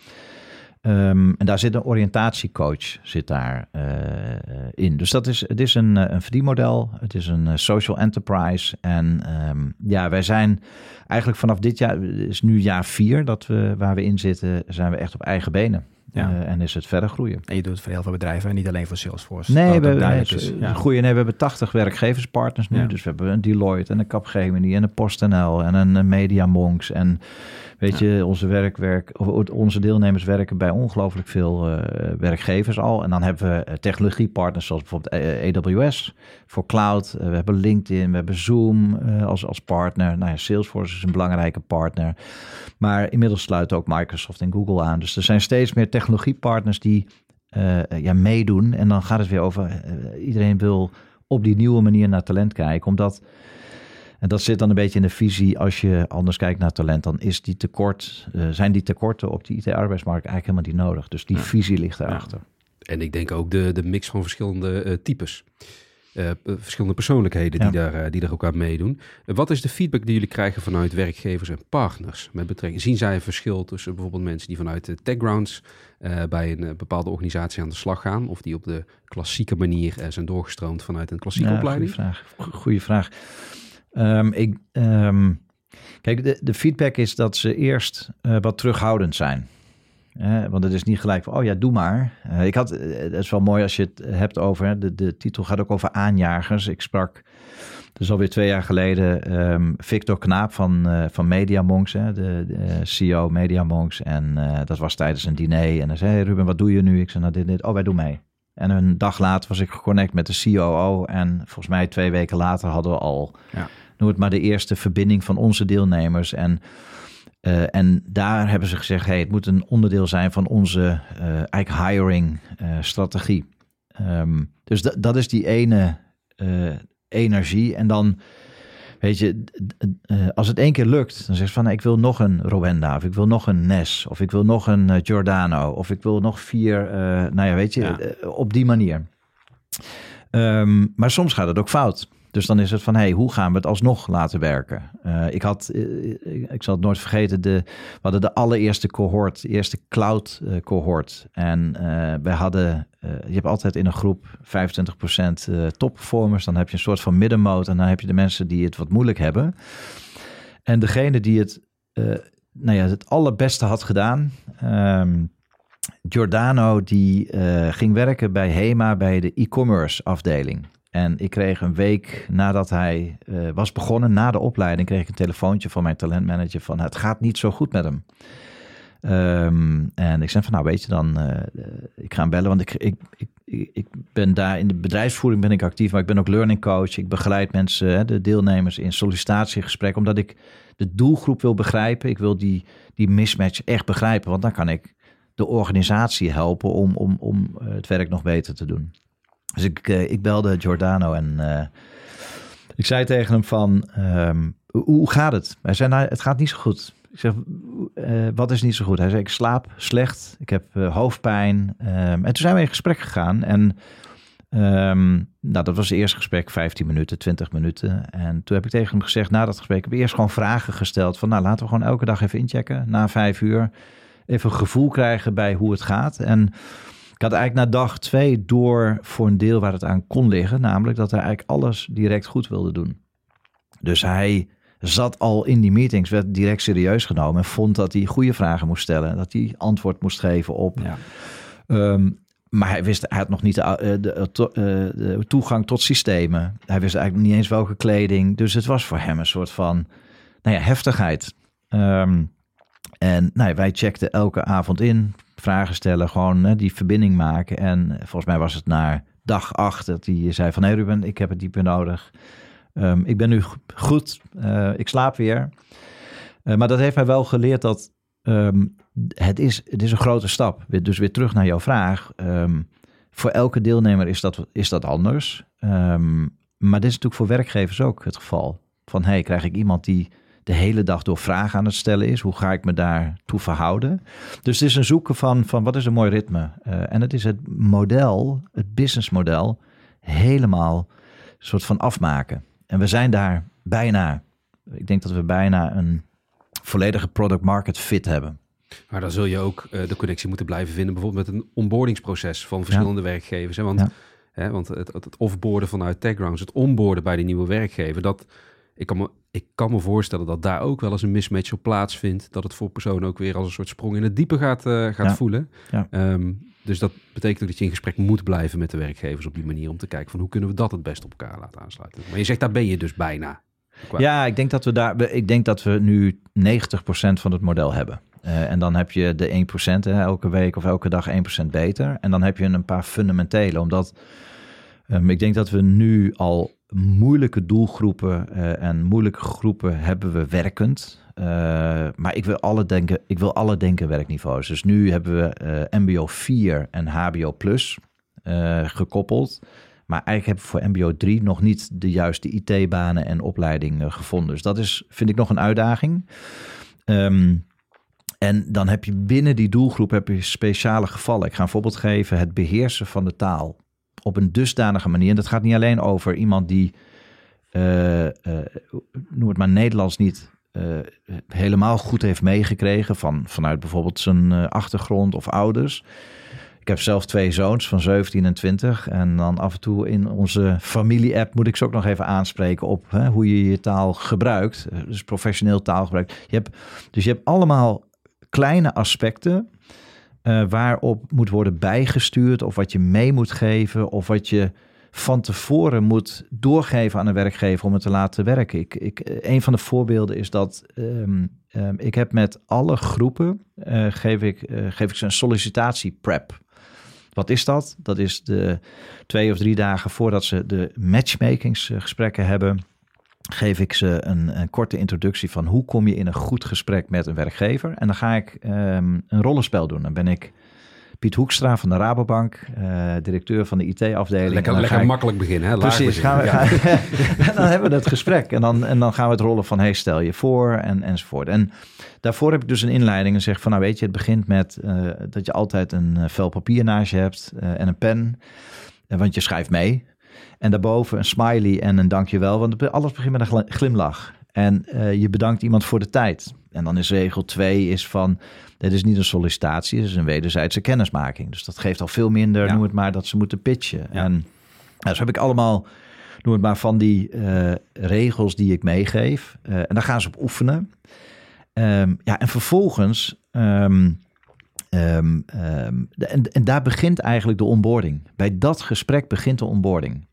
Um, en daar zit een oriëntatiecoach zit daar, uh, in. Dus dat is, het is een, eh, een verdienmodel. Het is een social enterprise. En um, ja, wij zijn eigenlijk vanaf dit jaar, is nu jaar vier dat we, waar we in zitten, zijn we echt op eigen benen. Ja. Uh, en is het verder groeien.
En je doet het voor heel veel bedrijven en niet alleen voor Salesforce.
Nee, we, nee, is, ja. groeien. Nee, we hebben 80 werkgeverspartners nu. Ja. Dus we hebben een Deloitte en een Capgemini en een PostNL en een Media Monks en Weet je, onze, werkwerk, onze deelnemers werken bij ongelooflijk veel uh, werkgevers al. En dan hebben we eh, technologiepartners zoals bijvoorbeeld AWS voor cloud. Uh, we hebben LinkedIn, we hebben Zoom uh, als, als partner. Nou ja, Salesforce is een belangrijke partner. Maar inmiddels sluiten ook Microsoft en Google aan. Dus er zijn steeds meer technologiepartners die ja, meedoen. En dan gaat het weer over, iedereen wil op die nieuwe manier naar talent kijken. Omdat en dat zit dan een beetje in de visie. Als je anders kijkt naar talent, dan is die tekort, uh, zijn die tekorten op die IT-arbeidsmarkt eigenlijk helemaal niet nodig. Dus die visie ligt daarachter.
Ja. En ik denk ook de, de mix van verschillende uh, types. Uh, verschillende persoonlijkheden die, daar, die daar ook aan meedoen. wat is de feedback die jullie krijgen vanuit werkgevers en partners? Met betrekking, zien zij een verschil tussen bijvoorbeeld mensen die vanuit de techgrounds bij een bepaalde organisatie aan de slag gaan, of die op de klassieke manier zijn doorgestroomd vanuit een klassieke opleiding?
Goeie vraag. Goeie vraag. Um, ik, um, kijk, de, de, feedback is dat ze eerst uh, wat terughoudend zijn. Uh, want het is niet gelijk van, oh ja, doe maar. Uh, ik had, het is wel mooi als je het hebt over, de, de titel gaat ook over aanjagers. Ik sprak, dus alweer twee jaar geleden, um, Victor Knaap van, van Media Monks, hè, de, de, CEO Media Monks. En dat was tijdens een diner. En hij zei, Ruben, wat doe je nu? Ik zei, nou dit, dit. Oh, wij doen mee. En een dag later was ik geconnect met de COO. En volgens mij twee weken later hadden we al, ja. noem het maar, de eerste verbinding van onze deelnemers. En, uh, en daar hebben ze gezegd, hey, het moet een onderdeel zijn van onze uh, eigenlijk hiring uh, strategie. Ehm, dus dat is die ene energie. En dan, weet je, als het één keer lukt, dan zeg je van ik wil nog een Rowenda, of ik wil nog een Nes, of ik wil nog een Giordano, of ik wil nog vier, nou ja, weet je, op die manier. Ehm, maar soms gaat het ook fout. Dus dan is het van, hey, hoe gaan we het alsnog laten werken? Uh, ik had, uh, ik zal het nooit vergeten, de, we hadden de allereerste cohort, de eerste cloud cohort. En wij hadden, je hebt altijd in een groep 25% top performers. Dan heb je een soort van middenmoot en dan heb je de mensen die het wat moeilijk hebben. En degene die het, nou ja, het allerbeste had gedaan... Um, Giordano die ging werken bij HEMA bij de e-commerce afdeling. En ik kreeg een week nadat hij uh, was begonnen, na de opleiding, kreeg ik een telefoontje van mijn talentmanager van het gaat niet zo goed met hem. Um, en ik zei van nou weet je dan, uh, ik ga hem bellen, want ik, ik, ik, ik ben daar in de bedrijfsvoering ben ik actief, maar ik ben ook learning coach. Ik begeleid mensen, de deelnemers in sollicitatiegesprekken, omdat ik de doelgroep wil begrijpen. Ik wil die, die mismatch echt begrijpen, want dan kan ik de organisatie helpen om, om, om het werk nog beter te doen. Dus ik, uh, ik belde Giordano en uh, ik zei tegen hem van, um, hoe gaat het? Hij zei, nou, het gaat niet zo goed. Ik zeg, uh, wat is niet zo goed? Hij zei, ik slaap slecht, ik heb hoofdpijn. Um, en toen zijn we in gesprek gegaan en um, nou, dat was het eerste gesprek, 15 minuten, 20 minuten. En toen heb ik tegen hem gezegd, na dat gesprek, heb ik eerst gewoon vragen gesteld van, nou, laten we gewoon elke dag even inchecken, na vijf uur. Even een gevoel krijgen bij hoe het gaat. En ik had eigenlijk na dag twee door voor een deel waar het aan kon liggen. Namelijk dat hij eigenlijk alles direct goed wilde doen. Dus hij zat al in die meetings, werd direct serieus genomen. En vond dat hij goede vragen moest stellen. Dat hij antwoord moest geven op. Ja. Um, maar hij wist, hij had nog niet de, eh, de, eh, eh, de, toegang tot systemen. Hij wist eigenlijk niet eens welke kleding. Dus het was voor hem een soort van nou ja, heftigheid. Um, en nou ja, wij checkten elke avond in vragen stellen, gewoon hè, die verbinding maken. En volgens mij was het naar dag acht dat hij zei van... hé hey Ruben, ik heb het dieper nodig. Um, ik ben nu goed, uh, ik slaap weer. Uh, maar dat heeft mij wel geleerd dat um, het, is, het is een grote stap. Dus weer terug naar jouw vraag. Um, voor elke deelnemer is dat, is dat anders. maar dit is natuurlijk voor werkgevers ook het geval. Van, hey, krijg ik iemand die de hele dag door vragen aan het stellen is. Hoe ga ik me daartoe verhouden? Dus het is een zoeken van, van wat is een mooi ritme. Uh, en het is het model, het businessmodel, helemaal soort van afmaken. En we zijn daar bijna, ik denk dat we bijna een volledige product market fit hebben.
Maar dan zul je ook uh, de connectie moeten blijven vinden, bijvoorbeeld met een onboardingsproces van verschillende werkgevers. Hè? Want, hè, want het, het, offboarden vanuit TechGrounds, het onboarden bij de nieuwe werkgever, dat, ik kan, me, ik kan me voorstellen dat daar ook wel eens een mismatch op plaatsvindt. Dat het voor personen ook weer als een soort sprong in het diepe gaat, uh, gaat voelen. Ja. Um, dus dat betekent ook dat je in gesprek moet blijven met de werkgevers op die manier. Om te kijken van hoe kunnen we dat het best op elkaar laten aansluiten. Maar je zegt daar ben je dus bijna.
Ja, ik denk dat we daar. Ik denk dat we nu 90% van het model hebben. Uh, en dan heb je de 1% hè, elke week of elke dag 1% beter. En dan heb je een paar fundamentele. Omdat um, ik denk dat we nu al moeilijke doelgroepen uh, en moeilijke groepen hebben we werkend. Uh, maar ik wil alle denken, ik wil alle denken werkniveaus. Dus nu hebben we uh, MBO 4 en HBO Plus gekoppeld. Maar eigenlijk hebben we voor MBO 3 nog niet de juiste IT-banen en opleiding gevonden. Dus dat is, vind ik, nog een uitdaging. Um, en dan heb je binnen die doelgroep heb je speciale gevallen. Ik ga een voorbeeld geven: het beheersen van de taal op een dusdanige manier. En dat gaat niet alleen over iemand die, uh, uh, noem het maar Nederlands niet uh, helemaal goed heeft meegekregen van, vanuit bijvoorbeeld zijn achtergrond of ouders. Ik heb zelf twee zoons van 17 en 20. En dan af en toe in onze familie-app moet ik ze ook nog even aanspreken op hè, hoe je je taal gebruikt. Dus professioneel taalgebruik. Je hebt, dus je hebt allemaal kleine aspecten uh, waarop moet worden bijgestuurd of wat je mee moet geven of wat je van tevoren moet doorgeven aan een werkgever om het te laten werken. Ik, ik, eh, een van de voorbeelden is dat um, um, ik heb met alle groepen uh, geef, ik, geef ik ze een sollicitatie prep. Wat is dat? Dat is de twee of drie dagen voordat ze de matchmakingsgesprekken hebben geef ik ze een, een, korte introductie van hoe kom je in een goed gesprek met een werkgever. En dan ga ik um, een rollenspel doen. Dan ben ik Piet Hoekstra van de Rabobank, directeur van de IT-afdeling.
Lekker, lekker makkelijk beginnen, hè?
Precies, gaan we, <laughs> en dan hebben we het gesprek. En dan, en dan gaan we het rollen van, hey, stel je voor en, enzovoort. En daarvoor heb ik dus een inleiding en zeg van, nou weet je, het begint met dat je altijd een vel papier naast je hebt en een pen. Want je schrijft mee. En daarboven een smiley en een dankjewel. Want alles begint met een glimlach. En uh, je bedankt iemand voor de tijd. En dan is regel 2 is van, dit is niet een sollicitatie, het is een wederzijdse kennismaking. Dus dat geeft al veel minder, ja. noem het maar, dat ze moeten pitchen. Ja. En nou, zo heb ik allemaal, noem het maar, van die uh, regels die ik meegeef. Uh, en daar gaan ze op oefenen. Um, ja, en vervolgens... Um, Um, um, en, en, daar begint eigenlijk de onboarding. Bij dat gesprek begint de onboarding.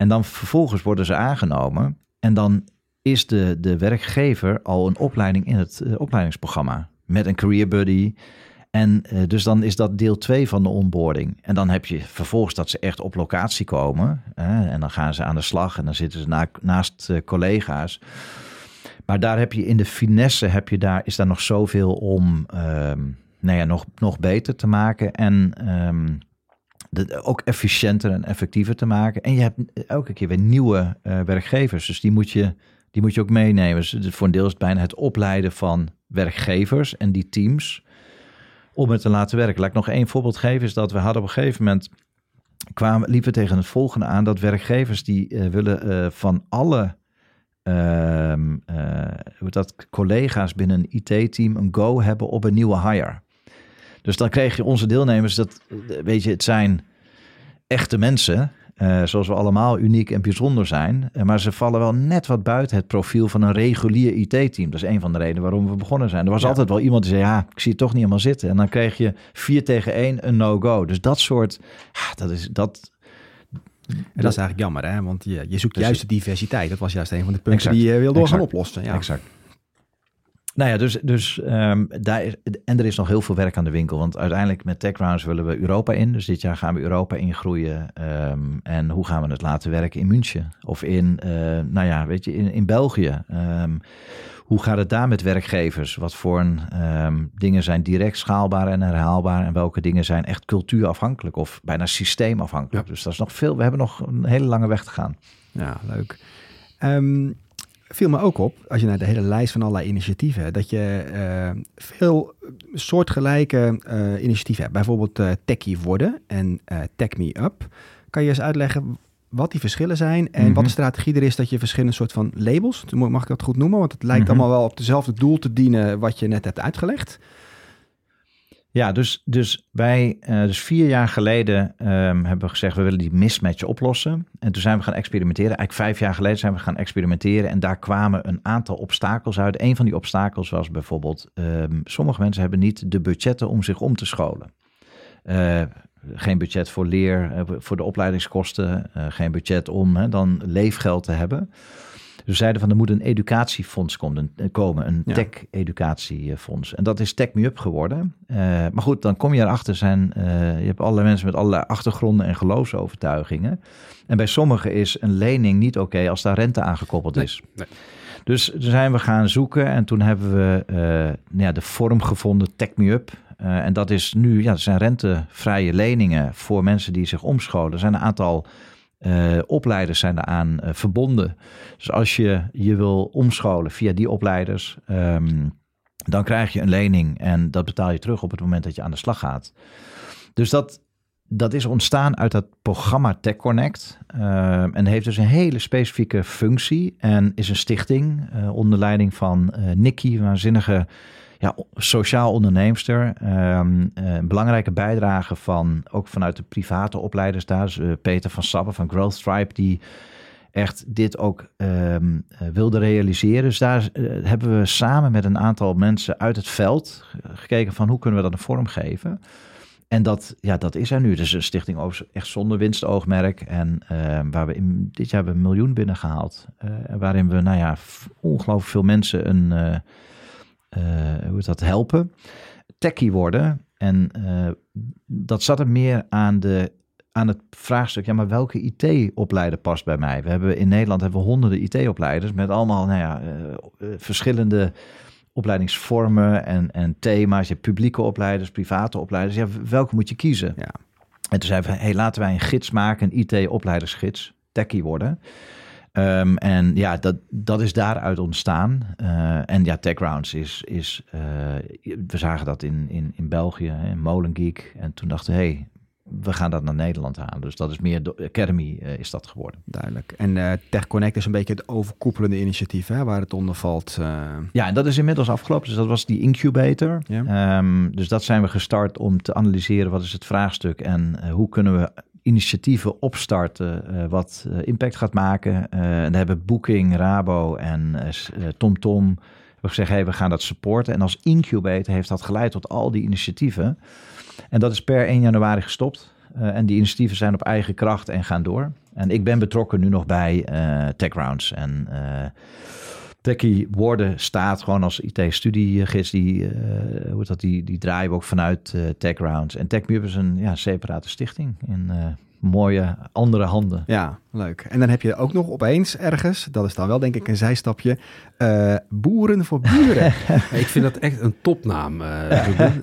En dan vervolgens worden ze aangenomen. En dan is de, de werkgever al een opleiding in het uh, opleidingsprogramma. Met een career buddy. En uh, dus dan is dat deel 2 van de onboarding. En dan heb je vervolgens dat ze echt op locatie komen. en dan gaan ze aan de slag en dan zitten ze na, naast uh, collega's. Maar daar heb je in de finesse, heb je daar, is daar nog zoveel om um, nou ja, nog, nog beter te maken. En um, ook efficiënter en effectiever te maken. En je hebt elke keer weer nieuwe uh, werkgevers. Dus die moet je, die moet je ook meenemen. Dus voor een deel is het bijna het opleiden van werkgevers en die teams om het te laten werken. Laat ik nog één voorbeeld geven. Is dat we hadden op een gegeven moment kwamen, liepen tegen het volgende aan dat werkgevers die uh, willen uh, van alle uh, dat collega's binnen een IT-team een go hebben op een nieuwe hire. Dus dan kreeg je onze deelnemers, dat weet je, het zijn echte mensen, uh, zoals we allemaal uniek en bijzonder zijn. Uh, maar ze vallen wel net wat buiten het profiel van een regulier IT-team. Dat is een van de redenen waarom we begonnen zijn. Er was altijd wel iemand die zei, ja, ik zie het toch niet helemaal zitten. En dan kreeg je vier tegen één een no-go. Dus dat soort, ja, dat is, dat,
en dat is eigenlijk jammer, hè? want je, je zoekt dus juist de diversiteit. Dat was juist een van de punten exact, die je wilde gaan oplossen. Ja.
Exact. Nou ja, dus, dus um, daar is, en er is nog heel veel werk aan de winkel. Want uiteindelijk met TechRounds willen we Europa in. Dus dit jaar gaan we Europa ingroeien. Um, en hoe gaan we het laten werken in München? Of in, uh, nou ja, weet je, in, in België. Um, hoe gaat het daar met werkgevers? Wat voor een, dingen zijn direct schaalbaar en herhaalbaar? En welke dingen zijn echt cultuurafhankelijk of bijna systeemafhankelijk? Ja. Dus dat is nog veel. We hebben nog een hele lange weg te gaan.
Ja, leuk viel me ook op, als je naar de hele lijst van allerlei initiatieven, dat je uh, veel soortgelijke uh, initiatieven hebt. Bijvoorbeeld uh, Techie worden en Tech Me Up. Kan je eens uitleggen wat die verschillen zijn en wat de mhm. strategie er is dat je verschillende soort van labels, mag ik dat goed noemen, want het lijkt mhm. allemaal wel op dezelfde doel te dienen wat je net hebt uitgelegd.
Ja, dus, dus wij, uh, dus vier jaar geleden um, hebben we gezegd, we willen die mismatch oplossen. En toen zijn we gaan experimenteren. Eigenlijk vijf jaar geleden zijn we gaan experimenteren. En daar kwamen een aantal obstakels uit. Een van die obstakels was bijvoorbeeld, um, sommige mensen hebben niet de budgetten om zich om te scholen. Uh, geen budget voor leer, uh, voor de opleidingskosten. geen budget om dan leefgeld te hebben. Dus we zeiden van er moet een educatiefonds komen, komen een tech-educatiefonds. En dat is Tech Me Up geworden. Uh, maar goed, dan kom je erachter, zijn, uh, je hebt allerlei mensen met allerlei achtergronden en geloofsovertuigingen. En bij sommigen is een lening niet oké als daar rente aan gekoppeld is. Nee. Dus toen zijn we gaan zoeken en toen hebben we uh, nou ja, de vorm gevonden, Tech Me Up. en dat is nu, ja, dat zijn rentevrije leningen voor mensen die zich omscholen. Er zijn een aantal uh, opleiders zijn daaraan uh, verbonden. Dus als je je wil omscholen via die opleiders, um, dan krijg je een lening en dat betaal je terug op het moment dat je aan de slag gaat. Dus dat, dat is ontstaan uit dat programma Tech Connect uh, en heeft dus een hele specifieke functie en is een stichting onder leiding van Nicky, een waanzinnige ja, sociaal onderneemster. Een belangrijke bijdrage van ook vanuit de private opleiders daar. Dus, uh, Peter van Sabbe van Growth Stripe, die echt dit ook um, wilde realiseren. Dus daar hebben we samen met een aantal mensen uit het veld gekeken van hoe kunnen we dat een vorm geven. En dat, ja, dat is er nu. Dus een stichting echt zonder winstoogmerk. En uh, waar we in, dit jaar hebben een miljoen binnengehaald. Uh, waarin we, nou ja, ongelooflijk veel mensen een hoe is dat, helpen, techie worden. En uh, dat zat er meer aan, de, aan het vraagstuk, ja, maar welke IT-opleider past bij mij? We hebben in Nederland hebben we honderden IT-opleiders met allemaal nou ja, uh, verschillende opleidingsvormen en, en thema's. Je hebt publieke opleiders, private opleiders. Ja, welke moet je kiezen?
Ja.
En toen zeiden we, hey, laten wij een gids maken, een IT-opleidersgids, techie worden. Um, en ja, dat, dat is daaruit ontstaan. Uh, en ja, TechRounds is, is uh, we zagen dat in, in, in België, in Molengeek. En toen dachten we, hey, we gaan dat naar Nederland halen. Dus dat is meer de Academy uh, is dat geworden.
Duidelijk. En uh, TechConnect is een beetje het overkoepelende initiatief hè, waar het onder valt. Uh...
Ja, en dat is inmiddels afgelopen. Dus dat was die incubator. Ja. Um, dus dat zijn we gestart om te analyseren wat is het vraagstuk en hoe kunnen we initiatieven opstarten wat impact gaat maken. en daar hebben Booking, Rabo en TomTom Tom, we gezegd, hey, we gaan dat supporten. En als incubator heeft dat geleid tot al die initiatieven. En dat is per 1 januari gestopt. En die initiatieven zijn op eigen kracht en gaan door. En ik ben betrokken nu nog bij uh, TechRounds. En Techie worden staat gewoon als IT-studiegids. Die, hoe dat, die, die draaien we ook vanuit TechRounds. En TechMUB is een ja, separate stichting in mooie andere handen.
Ja, leuk. En dan heb je ook nog opeens ergens, dat is dan wel denk ik een zijstapje, uh, Boeren voor Buren. <laughs>
ik vind dat echt een topnaam. Uh, <laughs>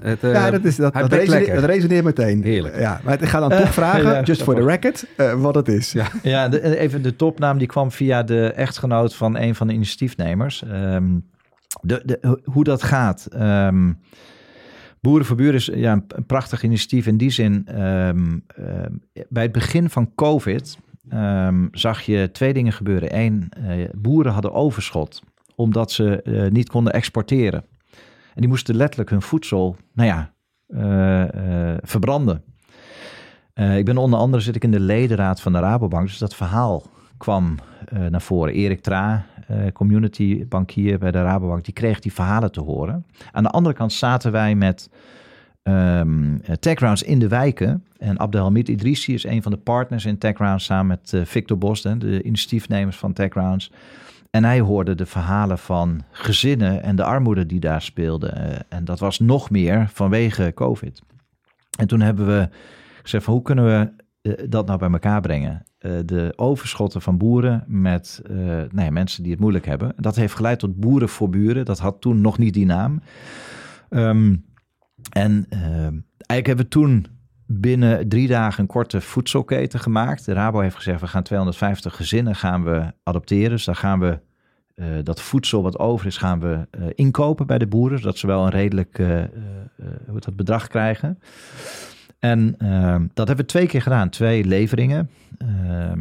het, uh, ja, dat, is, dat, dat, resoneert, dat resoneert meteen.
Heerlijk.
Ja, maar ik ga dan toch <laughs> vragen, ja, just for the record, wat het is.
Ja, ja de, even de topnaam die kwam via de echtgenoot van een van de initiatiefnemers. Um, de, de, hoe dat gaat... Um, Boeren voor Buren is ja, een, prachtig initiatief in die zin. Um, uh, bij het begin van COVID um, zag je twee dingen gebeuren. Eén, uh, boeren hadden overschot omdat ze uh, niet konden exporteren. En die moesten letterlijk hun voedsel, nou ja, verbranden. ik ben onder andere zit ik in de ledenraad van de Rabobank, dus dat verhaal kwam naar voren. Erik Tra, community bankier bij de Rabobank, die kreeg die verhalen te horen. Aan de andere kant zaten wij met um, TechRounds in de wijken. En Abdelhamid Idrissi is een van de partners in TechRounds samen met uh, Victor Bos, de initiatiefnemers van TechRounds. En hij hoorde de verhalen van gezinnen en de armoede die daar speelde. En dat was nog meer vanwege COVID. En toen hebben we gezegd van hoe kunnen we dat nou bij elkaar brengen? Uh, de overschotten van boeren met uh, nou ja, mensen die het moeilijk hebben. Dat heeft geleid tot boeren voor buren. Dat had toen nog niet die naam. Um, en uh, eigenlijk hebben we toen binnen drie dagen een korte voedselketen gemaakt. De Rabo heeft gezegd, we gaan 250 gezinnen gaan we adopteren. Dus dan gaan we dat voedsel wat over is, gaan we inkopen bij de boeren. Zodat ze wel een redelijk hoe dat bedrag krijgen. En uh, dat hebben we twee keer gedaan, twee leveringen. Uh,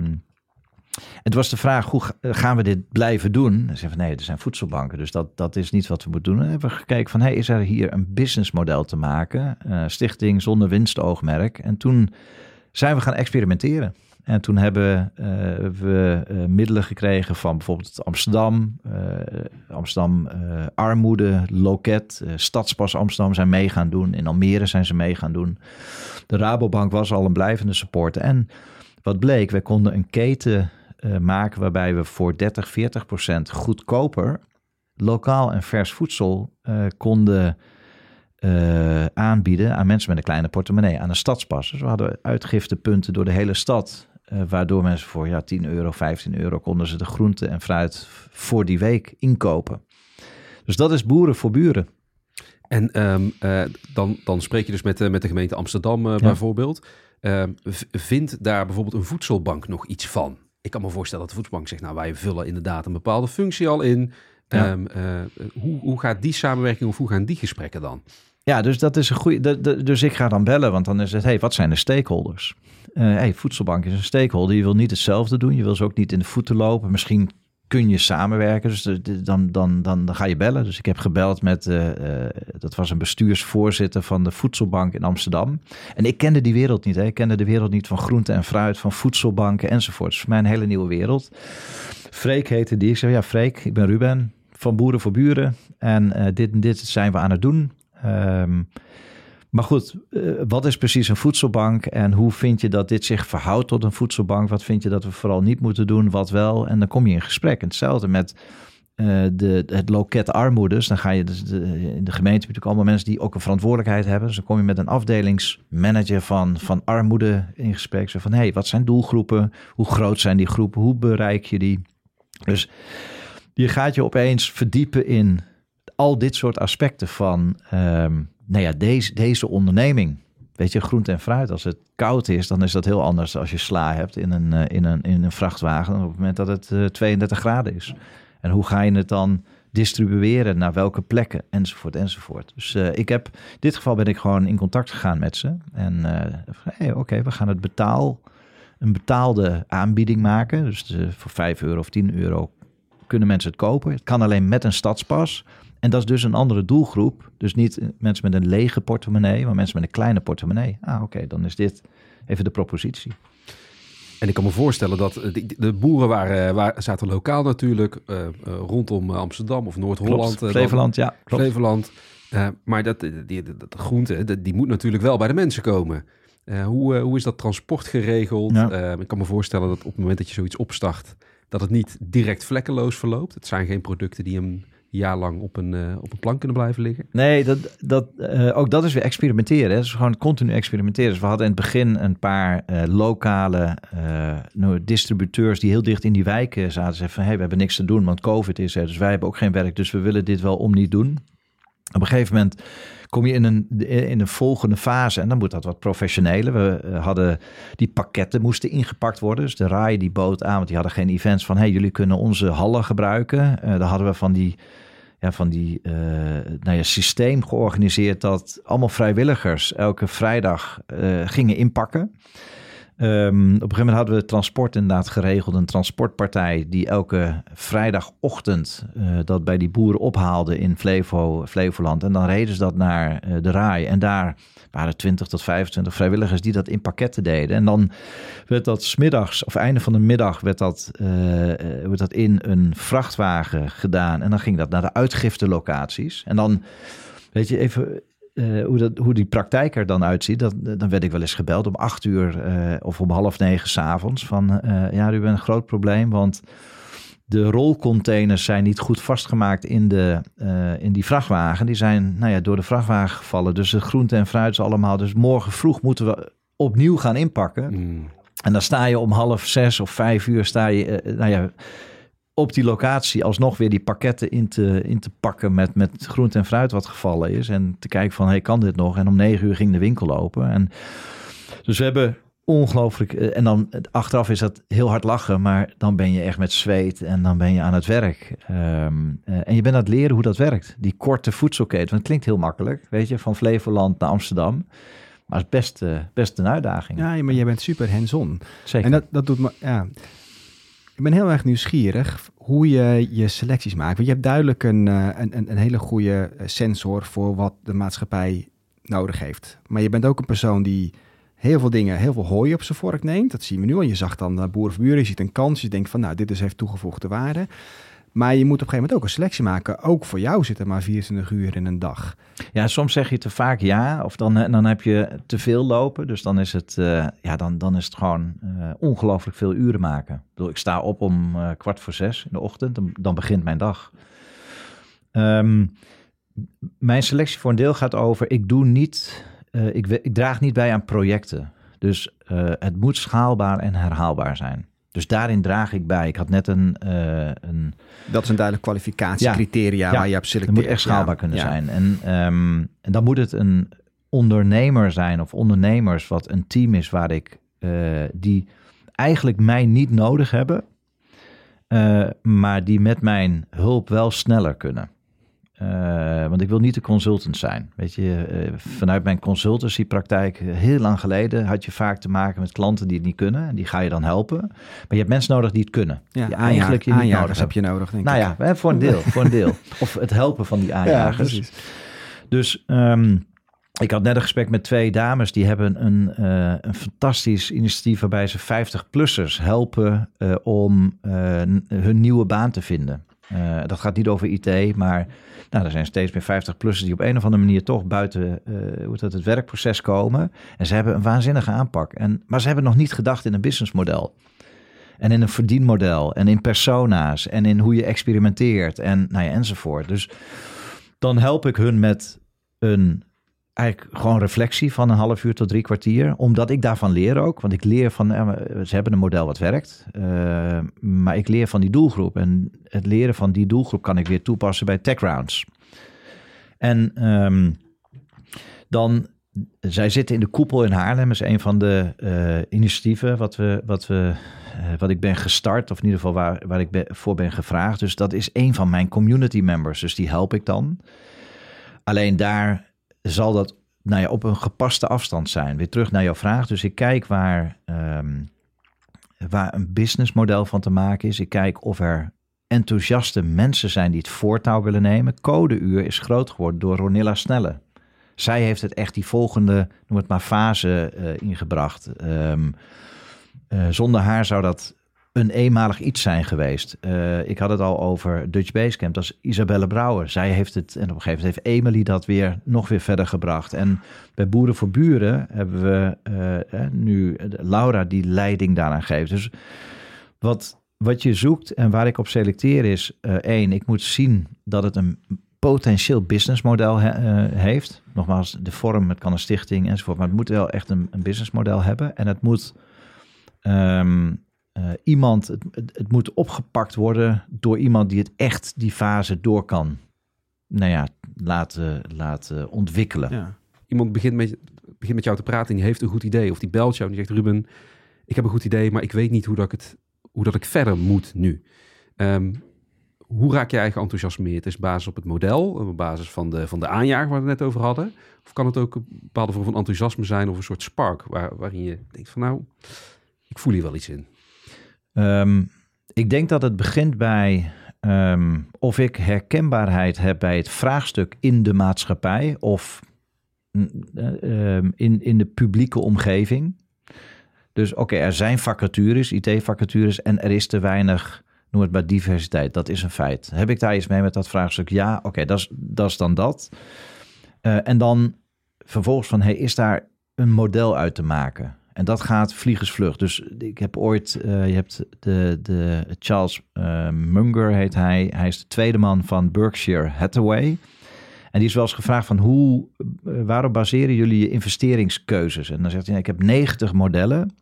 het was de vraag, hoe gaan we dit blijven doen? Ze zeiden van nee, er zijn voedselbanken, dus dat, dat is niet wat we moeten doen. En hebben we gekeken van, hey, is er hier een businessmodel te maken? Uh, stichting zonder winstoogmerk. En toen zijn we gaan experimenteren. En toen hebben uh, we uh, middelen gekregen van bijvoorbeeld Amsterdam, uh, Amsterdam Armoede, Loket, Stadspas Amsterdam zijn mee gaan doen. In Almere zijn ze mee gaan doen. De Rabobank was al een blijvende supporter. En wat bleek, wij konden een keten maken waarbij we voor 30, 40 procent goedkoper lokaal en vers voedsel konden aanbieden aan mensen met een kleine portemonnee, aan een stadspas. Dus we hadden uitgiftepunten door de hele stad. Uh, waardoor mensen voor ja, 10 euro, 15 euro konden ze de groente en fruit voor die week inkopen. Dus dat is boeren voor buren.
En um, uh, dan, dan spreek je dus met, uh, met de gemeente Amsterdam ja. bijvoorbeeld. Ehm, vindt daar bijvoorbeeld een voedselbank nog iets van? Ik kan me voorstellen dat de voedselbank zegt, nou wij vullen inderdaad een bepaalde functie al in. Ja. Um, hoe, hoe gaat die samenwerking of hoe gaan die gesprekken dan?
Ja, dus dat is een goede. Dus ik ga dan bellen, want dan is het: hey, wat zijn de stakeholders? Uh, hey, voedselbank is een stakeholder. Je wil niet hetzelfde doen. Je wil ze ook niet in de voeten lopen. Misschien kun je samenwerken. Dus dan, dan, dan, dan ga je bellen. Dus ik heb gebeld met, uh, dat was een bestuursvoorzitter van de Voedselbank in Amsterdam. En ik kende die wereld niet. Hè. Ik kende de wereld niet van groente en fruit, van voedselbanken enzovoort. Dus voor mij een hele nieuwe wereld. Freek heette die. Ik zei, ja Freek, ik ben Ruben van Boeren voor Buren. En dit en dit zijn we aan het doen. Um, maar goed, uh, wat is precies een voedselbank en hoe vind je dat dit zich verhoudt tot een voedselbank? Wat vind je dat we vooral niet moeten doen, wat wel? En dan kom je in gesprek. En hetzelfde met uh, de, het loket armoedes. Dan ga je dus in de gemeente natuurlijk allemaal mensen die ook een verantwoordelijkheid hebben. Dus dan kom je met een afdelingsmanager van, van armoede in gesprek. Zo van, hé, hey, wat zijn doelgroepen? Hoe groot zijn die groepen? Hoe bereik je die? Dus je gaat je opeens verdiepen in al dit soort aspecten van, ehm, nou ja, deze, deze onderneming. Weet je, groente en fruit, als het koud is, dan is dat heel anders als je sla hebt in een, in een, in een vrachtwagen op het moment dat het 32 graden is. En hoe ga je het dan distribueren naar welke plekken enzovoort enzovoort. Dus ik heb, in dit geval ben ik gewoon in contact gegaan met ze. En hey, oké, we gaan het betaal, een betaalde aanbieding maken. Dus voor 5 euro of 10 euro kunnen mensen het kopen. Het kan alleen met een stadspas. En dat is dus een andere doelgroep. Dus niet mensen met een lege portemonnee, maar mensen met een kleine portemonnee. Ah, oké, dan is dit even de propositie.
En ik kan me voorstellen dat de, boeren waren, waren, zaten lokaal natuurlijk uh, uh, rondom Amsterdam of Noord-Holland.
Flevoland, ja.
Klopt. Flevoland. maar dat, die, dat groente, die, die moet natuurlijk wel bij de mensen komen. hoe, hoe is dat transport geregeld? ik kan me voorstellen dat op het moment dat je zoiets opstart, dat het niet direct vlekkeloos verloopt. Het zijn geen producten die een jaar lang op een, uh, op een plank kunnen blijven liggen.
Nee, dat, dat, uh, ook dat is weer experimenteren. Hè. Het is gewoon continu experimenteren. Dus we hadden in het begin een paar uh, lokale nou, distributeurs die heel dicht in die wijken zaten. Zeiden van, hey, we hebben niks te doen, want COVID is er. Dus wij hebben ook geen werk, dus we willen dit wel om niet doen. Op een gegeven moment kom je in een, in een volgende fase en dan moet dat wat professioneler. We eh, hadden die pakketten moesten ingepakt worden. Dus de RAI die bood aan, want die hadden geen events van hey, jullie kunnen onze hallen gebruiken. Uh, daar hadden we van die, ja, van die uh, nou ja, systeem georganiseerd dat allemaal vrijwilligers elke vrijdag gingen inpakken. Um, op een gegeven moment hadden we transport inderdaad geregeld. Een transportpartij die elke vrijdagochtend uh, dat bij die boeren ophaalde in Flevo, Flevoland. En dan reden ze dat naar uh, de Raai. En daar waren 20 tot 25 vrijwilligers die dat in pakketten deden. En dan werd dat smiddags of einde van de middag werd dat, uh, werd dat in een vrachtwagen gedaan. En dan ging dat naar de uitgiftelocaties. En dan, weet je, even uh, hoe, dat, hoe die praktijk er dan uitziet, dat, dan werd ik wel eens gebeld om acht uur uh, of om half negen s'avonds. Van uh, ja, u bent een groot probleem, want de rolcontainers zijn niet goed vastgemaakt in, de, in die vrachtwagen. Die zijn nou ja, door de vrachtwagen gevallen. Dus de groente en fruit is allemaal. Dus morgen vroeg moeten we opnieuw gaan inpakken. Mm. En dan sta je om half zes of vijf uur sta je, nou ja op die locatie alsnog weer die pakketten in te, in te pakken met, met groente en fruit wat gevallen is. En te kijken van, hey, kan dit nog? En om negen uur ging de winkel open. En dus we hebben ongelooflijk... Eh, en dan achteraf is dat heel hard lachen, maar dan ben je echt met zweet en dan ben je aan het werk. Um, en je bent aan het leren hoe dat werkt. Die korte voedselketen, want het klinkt heel makkelijk, weet je, van Flevoland naar Amsterdam. Maar het is best, uh, best een uitdaging.
Ja, maar jij bent super hands-on. Zeker. En dat, dat doet me, ja, ik ben heel erg nieuwsgierig hoe je je selecties maakt. Want je hebt duidelijk een, eh, een, een hele goede eh, sensor voor wat de maatschappij nodig heeft. Maar je bent ook een persoon die heel veel dingen, heel veel hooi op zijn vork neemt. Dat zien we nu al. Je zag dan uh, boer of buren, je ziet een kans. Je denkt van, nou, dit is heeft toegevoegde waarde. Maar je moet op een gegeven moment ook een selectie maken. Ook voor jou zit er maar 24 uur in een dag.
Ja, soms zeg je te vaak ja. Of dan, dan heb je te veel lopen. Dus dan is het, uh, ja, dan, dan is het gewoon uh, ongelooflijk veel uren maken. Ik, bedoel, ik sta op om kwart voor zes in de ochtend. Dan, dan begint mijn dag. Um, mijn selectie voor een deel gaat over... Ik doe niet... ik, ik draag niet bij aan projecten. Dus het moet schaalbaar en herhaalbaar zijn. Dus daarin draag ik bij. Ik had net een... Uh, een
dat is een duidelijk kwalificatiecriteria ja, waar je op selecteert.
Het moet echt schaalbaar kunnen zijn. En, um, en dan moet het een ondernemer zijn of ondernemers... wat een team is waar ik... Uh, die eigenlijk mij niet nodig hebben... Uh, maar die met mijn hulp wel sneller kunnen. Uh, want ik wil niet de consultant zijn. Weet je, uh, vanuit mijn consultancypraktijk, uh, heel lang geleden, had je vaak te maken met klanten die het niet kunnen. En die ga je dan helpen. Maar je hebt mensen nodig die het kunnen.
Ja, die eigenlijk je niet nodig heb je nodig, denk
nou ik. Nou ja, voor een deel. voor een deel. <laughs> Of het helpen van die aanjagers. Ja, dus um, ik had net een gesprek met twee dames. Die hebben een, een fantastisch initiatief waarbij ze 50-plussers helpen om hun nieuwe baan te vinden. Uh, dat gaat niet over IT, maar nou, er zijn steeds meer 50-plussers die op een of andere manier toch buiten uh, hoe het, het werkproces komen. En ze hebben een waanzinnige aanpak. En, maar ze hebben nog niet gedacht in een businessmodel. En in een verdienmodel. En in persona's. En in hoe je experimenteert. En nou ja, enzovoort. Dus dan help ik hun met een eigenlijk gewoon reflectie van een half uur tot drie kwartier. Omdat ik daarvan leer ook. Want ik leer van, ze hebben een model wat werkt. Uh, maar ik leer van die doelgroep. En het leren van die doelgroep kan ik weer toepassen bij tech rounds. En um, dan, zij zitten in de koepel in Haarlem. is een van de uh, initiatieven wat, we, wat, we, wat ik ben gestart. Of in ieder geval waar, waar ik voor ben gevraagd. Dus dat is een van mijn community members. Dus die help ik dan. Alleen daar zal dat nou ja, op een gepaste afstand zijn. Weer terug naar jouw vraag. Dus ik kijk waar, um, waar een businessmodel van te maken is. Ik kijk of er enthousiaste mensen zijn die het voortouw willen nemen. Codeuur is groot geworden door Ronilla Snelle. Zij heeft het echt die volgende, noem het maar, fase uh, ingebracht. Um, uh, zonder haar zou dat een eenmalig iets zijn geweest. Uh, ik had het al over Dutch Basecamp. Dat is Isabelle Brouwer. Zij heeft het, en op een gegeven moment heeft Emily dat weer nog weer verder gebracht. En bij Boeren voor Buren hebben we uh, nu Laura die leiding daaraan geeft. Dus wat, wat je zoekt en waar ik op selecteer is... Één, ik moet zien dat het een potentieel businessmodel he, heeft. Nogmaals, de vorm, het kan een stichting enzovoort. Maar het moet wel echt een, een businessmodel hebben. En het moet... Um, uh, iemand, het, het, moet opgepakt worden door iemand die het echt die fase door kan, nou ja, laten, laten ontwikkelen.
Ja. Iemand begint met, begint met jou te praten en die heeft een goed idee. Of die belt jou en die zegt, Ruben, ik heb een goed idee, maar ik weet niet hoe dat ik, het, hoe dat ik verder moet nu. Um, hoe raak je eigen enthousiasmeerd? Is basis op het model, op basis van de, van de aanjager waar we het net over hadden? Of kan het ook een bepaalde vorm van enthousiasme zijn of een soort spark waar, waarin je denkt van nou, ik voel hier wel iets in?
Um, ik denk dat het begint bij um, of ik herkenbaarheid heb bij het vraagstuk in de maatschappij of uh, in, in de publieke omgeving. Dus oké, er zijn vacatures, IT-vacatures en er is te weinig, noem het maar diversiteit. Dat is een feit. Heb ik daar iets mee met dat vraagstuk? Ja, oké, dat, is dan dat. Uh, en dan vervolgens van, hey, is daar een model uit te maken? En dat gaat vliegensvlug. Dus ik heb ooit, uh, je hebt de, de Charles uh, Munger heet hij. Hij is de tweede man van Berkshire Hathaway. En die is wel eens gevraagd van hoe, uh, waarop baseren jullie je investeringskeuzes? En dan zegt hij, ik heb 90 modellen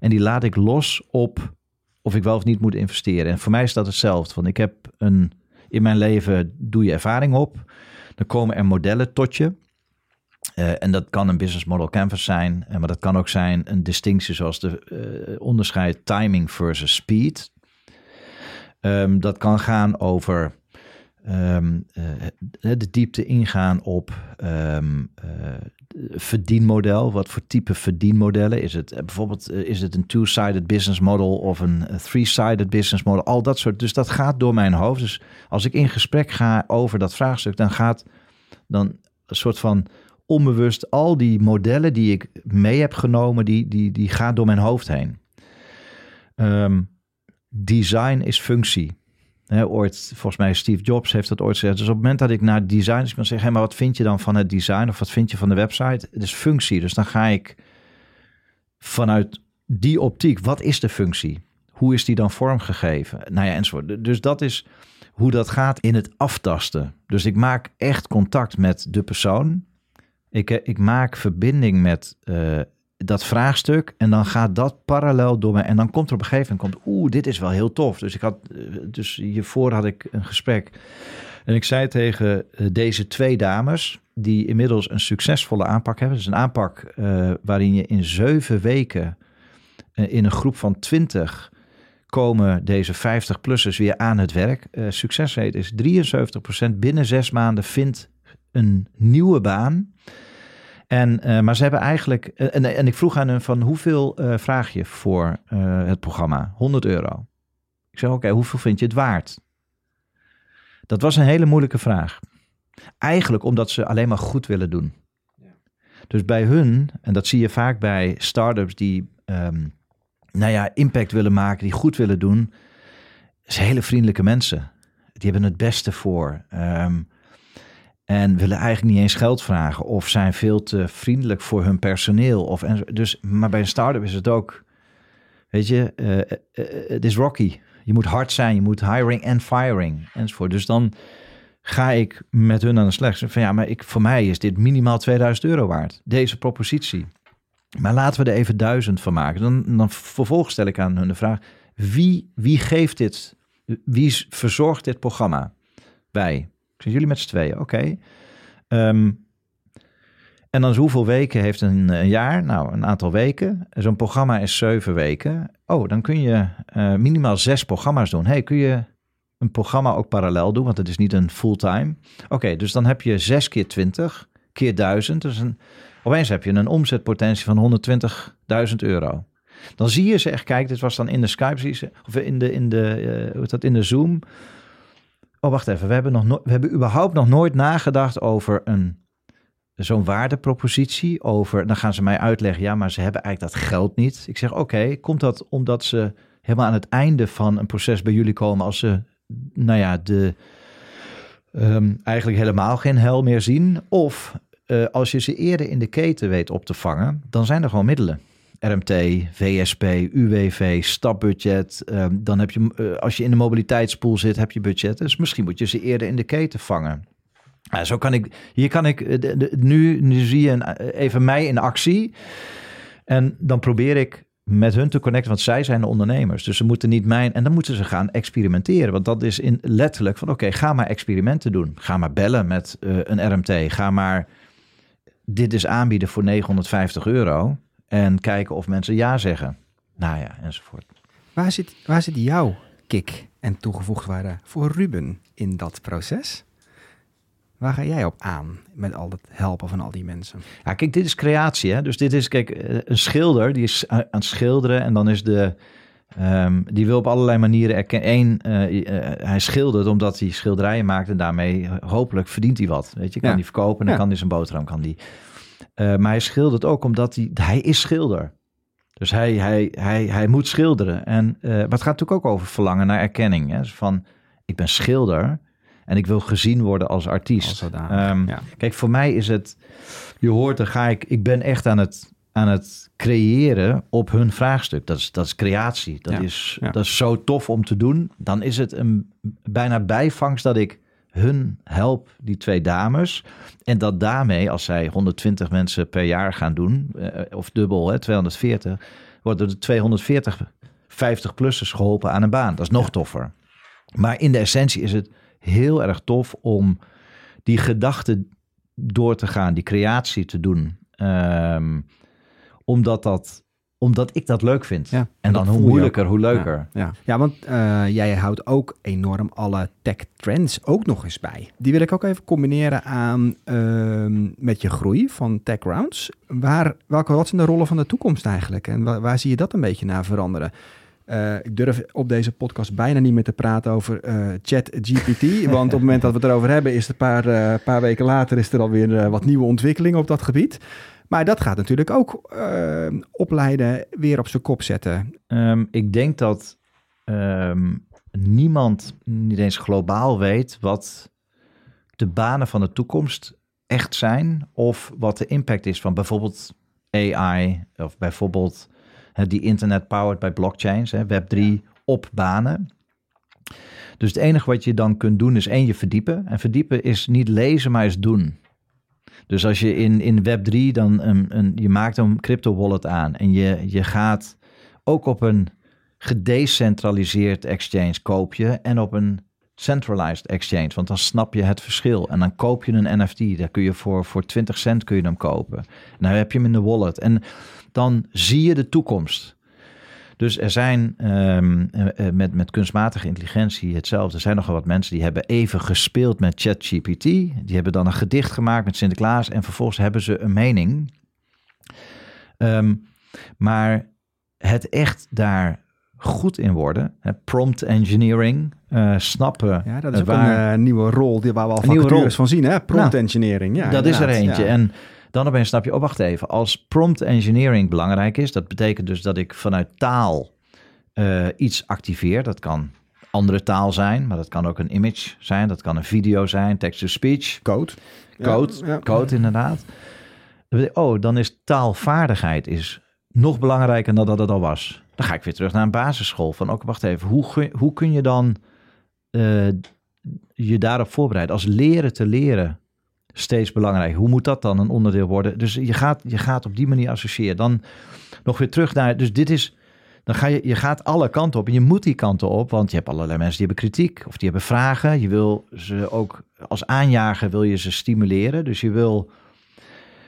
en die laat ik los op of ik wel of niet moet investeren. En voor mij is dat hetzelfde. Want ik heb een, in mijn leven doe je ervaring op. Dan komen er modellen tot je. Uh, en dat kan een business model canvas zijn, maar dat kan ook zijn een distinctie zoals de uh, onderscheid timing versus speed. Um, dat kan gaan over uh, de diepte ingaan op um, verdienmodel. Wat voor type verdienmodellen is het? bijvoorbeeld is het een two-sided business model of een three-sided business model? Al dat soort. Dus dat gaat door mijn hoofd. Dus als ik in gesprek ga over dat vraagstuk, dan gaat dan een soort van onbewust al die modellen die ik mee heb genomen, die, die, die gaan door mijn hoofd heen. Um, design is functie. Ooit, volgens mij Steve Jobs heeft dat ooit gezegd. Dus op het moment dat ik naar design kan zeggen, hey, maar wat vind je dan van het design of wat vind je van de website? Het is functie. Dus dan ga ik vanuit die optiek, wat is de functie? Hoe is die dan vormgegeven? Nou ja, enzovoort. Dus dat is hoe dat gaat in het aftasten. Dus ik maak echt contact met de persoon ik, eh, ik maak verbinding met uh, dat vraagstuk en dan gaat dat parallel door mij. En dan komt er op een gegeven moment, oeh, dit is wel heel tof. Dus ik had, dus hiervoor had ik een gesprek. En ik zei tegen deze twee dames, die inmiddels een succesvolle aanpak hebben. Dus een aanpak waarin je in zeven weken in een groep van twintig komen deze 50-plussers weer aan het werk. Uh, succesrate is 73% binnen zes maanden vindt een nieuwe baan. En, uh, maar ze hebben eigenlijk. Uh, en, en ik vroeg aan hen van hoeveel uh, vraag je voor het programma? 100 euro. Ik zei: Oké, okay, hoeveel vind je het waard? Dat was een hele moeilijke vraag. Eigenlijk omdat ze alleen maar goed willen doen. Ja. Dus bij hun, en dat zie je vaak bij start-ups die um, nou ja, impact willen maken, die goed willen doen, zijn hele vriendelijke mensen. Die hebben het beste voor. Um, en willen eigenlijk niet eens geld vragen of zijn veel te vriendelijk voor hun personeel. Of, en, dus, maar bij een start-up is het ook, weet je, uh, uh, het is rocky. Je moet hard zijn, je moet hiring en firing enzovoort. Dus dan ga ik met hun aan de slag. Van ja, maar ik, voor mij is dit minimaal 2000 euro waard, deze propositie. Maar laten we er even duizend van maken. Dan, dan vervolgens stel ik aan hun de vraag, wie, wie geeft dit, wie verzorgt dit programma? Wij, zijn jullie met z'n tweeën, oké. Ehm, en dan hoeveel weken heeft een, een, jaar? Nou, een aantal weken. Zo'n programma is zeven weken. Oh, dan kun je uh, minimaal zes programma's doen. hey, kun je een programma ook parallel doen? Want het is niet een fulltime. Oké, dus dan heb je zes keer twintig keer duizend. Dus een, opeens heb je een omzetpotentie van 120.000 euro. Dan zie je ze echt, kijk, dit was dan in de Skype, of in de, in de, uh, hoe dat, in de Zoom. Oh, wacht even, we hebben, nog no we hebben überhaupt nog nooit nagedacht over een zo'n waardepropositie over, dan gaan ze mij uitleggen, ja, maar ze hebben eigenlijk dat geld niet. Ik zeg, oké, komt dat omdat ze helemaal aan het einde van een proces bij jullie komen als ze, nou ja, de, um, eigenlijk helemaal geen hel meer zien? Of uh, als je ze eerder in de keten weet op te vangen, dan zijn er gewoon middelen. RMT, VSP, UWV, stapbudget. Um, dan heb je, uh, als je in de mobiliteitspool zit, heb je budget. Dus misschien moet je ze eerder in de keten vangen. Ja, zo kan ik, hier kan ik, de, nu, nu zie je een, even mij in actie. En dan probeer ik met hun te connecten, want zij zijn de ondernemers. Dus ze moeten niet mijn, en dan moeten ze gaan experimenteren. Want dat is in letterlijk van, oké, ga maar experimenten doen. Ga maar bellen met een RMT. Ga maar dit is aanbieden voor 950 euro. En kijken of mensen ja zeggen. Nou ja, enzovoort.
Waar zit, waar zit jouw kick en toegevoegd waarde voor Ruben in dat proces? Waar ga jij op aan met al het helpen van al die mensen?
Ja, kijk, dit is creatie. Hè? Dus dit is, kijk, eh, een schilder die is aan het schilderen en dan is de. Um, die wil op allerlei manieren erkennen. Eén, uh, uh, hij schildert omdat hij schilderijen maakt en daarmee hopelijk verdient hij wat. Weet je, kan ja. die verkopen en dan ja. kan hij zijn boterham kan die. Uh, maar hij schildert ook omdat hij, hij is schilder. Dus hij, hij, hij, hij moet schilderen. En, maar het gaat natuurlijk ook over verlangen naar erkenning. Hè? Dus van, ik ben schilder. En ik wil gezien worden als artiest.
Als
um,
ja.
Kijk, voor mij is het, je hoort, dan ga ik, ik ben echt aan het, aan het creëren op hun vraagstuk. Dat is, dat is creatie. Dat,
Ja.
Is,
Ja.
dat is zo tof om te doen. Dan is het een bijna bijvangst dat ik hun help, die twee dames. En dat daarmee, als zij 120 mensen per jaar gaan doen, eh, of dubbel, hè, 240, worden er 240 50-plussers geholpen aan een baan. Dat is nog toffer. Maar in de essentie is het heel erg tof om die gedachte door te gaan, die creatie te doen. Ehm, omdat, dat, omdat ik dat leuk vind.
Ja,
en
en
dan hoe moeilijker, hoe leuker.
Ja, ja. ja want eh, jij houdt ook enorm alle tech trends ook nog eens bij. Die wil ik ook even combineren aan ehm, met je groei van tech rounds. Waar, welke, wat zijn de rollen van de toekomst eigenlijk? En waar, waar zie je dat een beetje naar veranderen? Uh, ik durf op deze podcast bijna niet meer te praten over uh, chat GPT. <laughs> Want op het moment dat we het erover hebben, is het een paar, uh, paar weken later is er alweer wat nieuwe ontwikkelingen op dat gebied. Maar dat gaat natuurlijk ook opleiden weer op zijn kop zetten.
Um, ik denk dat um, niemand, niet eens globaal, weet wat de banen van de toekomst echt zijn. Of wat de impact is van bijvoorbeeld AI of bijvoorbeeld die internet powered by blockchains, hè, Web3 op banen. Dus het enige wat je dan kunt doen is één, je verdiepen. En verdiepen is niet lezen, maar is doen. Dus als je in, in Web3 dan een, een, je maakt een crypto wallet aan en je, je gaat ook op een gedecentraliseerd exchange koop je en op een centralized exchange, want dan snap je het verschil. En dan koop je een NFT, daar kun je voor, voor 20 cent kun je hem kopen. Nou heb je hem in de wallet. En dan zie je de toekomst. Dus er zijn um, met, met kunstmatige intelligentie hetzelfde. Er zijn nogal wat mensen die hebben even gespeeld met ChatGPT. Die hebben dan een gedicht gemaakt met Sinterklaas en vervolgens hebben ze een mening. Um, maar het echt daar goed in worden, hè, prompt engineering, uh, snappen.
Ja, dat is ook waar, een uh, nieuwe rol die waar we al vacatures van zien, hè? Prompt nou, engineering. Ja,
dat is er eentje. Ja. En dan opeens snap je, oh wacht even, als prompt engineering belangrijk is, dat betekent dus dat ik vanuit taal uh, iets activeer. Dat kan andere taal zijn, maar dat kan ook een image zijn, dat kan een video zijn, text-to-speech.
Code.
Code, ja, ja. code inderdaad. Oh, dan is taalvaardigheid is nog belangrijker dan dat het al was. Dan ga ik weer terug naar een basisschool. Van, ook wacht even, hoe, hoe kun je dan uh, je daarop voorbereiden? Als leren te leren steeds belangrijk. Hoe moet dat dan een onderdeel worden? Dus je gaat, je gaat op die manier associëren. Dan nog weer terug naar, dus dit is, dan ga je, je gaat alle kanten op en je moet die kanten op, want je hebt allerlei mensen die hebben kritiek of die hebben vragen. Je wil ze ook als aanjager wil je ze stimuleren. Dus je wil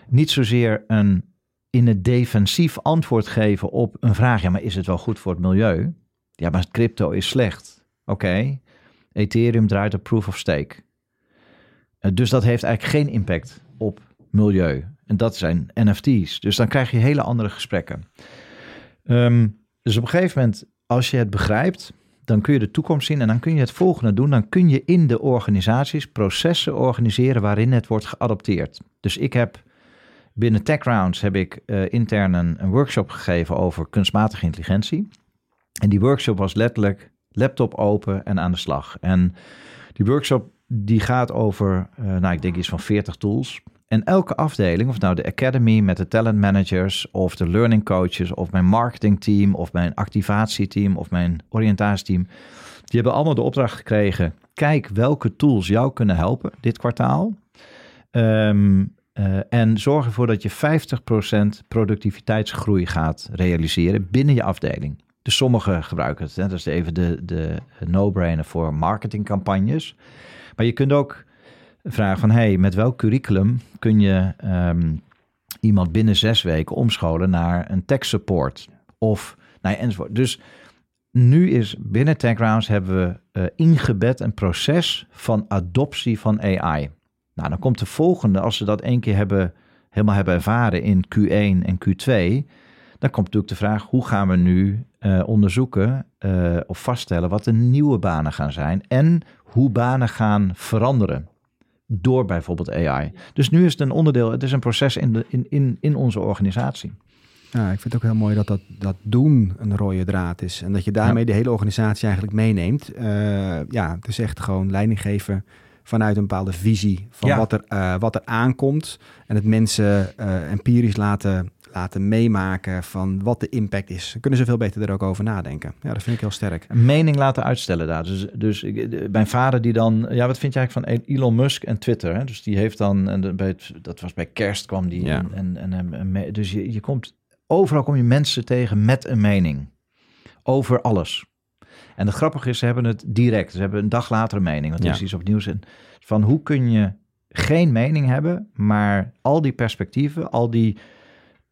niet zozeer een in het defensief antwoord geven op een vraag. Ja, maar is het wel goed voor het milieu? Ja, maar crypto is slecht. Oké, Ethereum draait op proof of stake. Eh, dus dat heeft eigenlijk geen impact op milieu. En dat zijn NFT's. Dus dan krijg je hele andere gesprekken. Ehm, dus op een gegeven moment, als je het begrijpt, dan kun je de toekomst zien en dan kun je het volgende doen. Dan kun je in de organisaties processen organiseren waarin het wordt geadopteerd. Dus ik heb binnen TechRounds heb ik uh, intern een, een, workshop gegeven over kunstmatige intelligentie. En die workshop was letterlijk laptop open en aan de slag. En die workshop die gaat over, uh, nou ik denk iets van 40 tools. En elke afdeling, of nou de academy met de talent managers, of de learning coaches, of mijn marketingteam, of mijn activatieteam, of mijn oriëntatieteam, die hebben allemaal de opdracht gekregen. Kijk welke tools jou kunnen helpen dit kwartaal. Um, uh, en zorg ervoor dat je 50% productiviteitsgroei gaat realiseren binnen je afdeling. Dus sommigen gebruiken het. Hè? Dat is even de, de no-brainer voor marketingcampagnes. Maar je kunt ook vragen van, hey, met welk curriculum kun je um, iemand binnen zes weken omscholen naar een tech support? Of, nou ja, enzovoort. Dus nu is binnen TechRounds hebben we uh, ingebed een proces van adoptie van AI. Nou, dan komt de volgende, als ze dat één keer hebben, helemaal hebben ervaren in Q1 en Q2, dan komt natuurlijk de vraag, hoe gaan we nu uh, onderzoeken uh, of vaststellen wat de nieuwe banen gaan zijn en hoe banen gaan veranderen door bijvoorbeeld AI. Dus nu is het een onderdeel, het is een proces in, de, in, in, in onze organisatie.
Ja, ik vind het ook heel mooi dat dat, dat doen een rode draad is. En dat je daarmee ja. de hele organisatie eigenlijk meeneemt. Uh, ja, het is echt gewoon leiding geven vanuit een bepaalde visie van ja. wat, er, uh, wat er aankomt. En het mensen uh, empirisch laten, laten meemaken van wat de impact is. Dan kunnen ze veel beter er ook over nadenken. Ja, dat vind ik heel sterk.
Een mening laten uitstellen daar. Dus, dus mijn vader die dan... Ja, wat vind je eigenlijk van Elon Musk en Twitter? Hè? Dus die heeft dan... En bij het, dat was bij kerst kwam die. Ja. En, en, en, en, dus je, je komt... Overal kom je mensen tegen met een mening. Over alles. En het grappige is, ze hebben het direct. Ze hebben een dag later een mening. Want er is iets op nieuws. En van hoe kun je geen mening hebben, maar al die perspectieven, al die,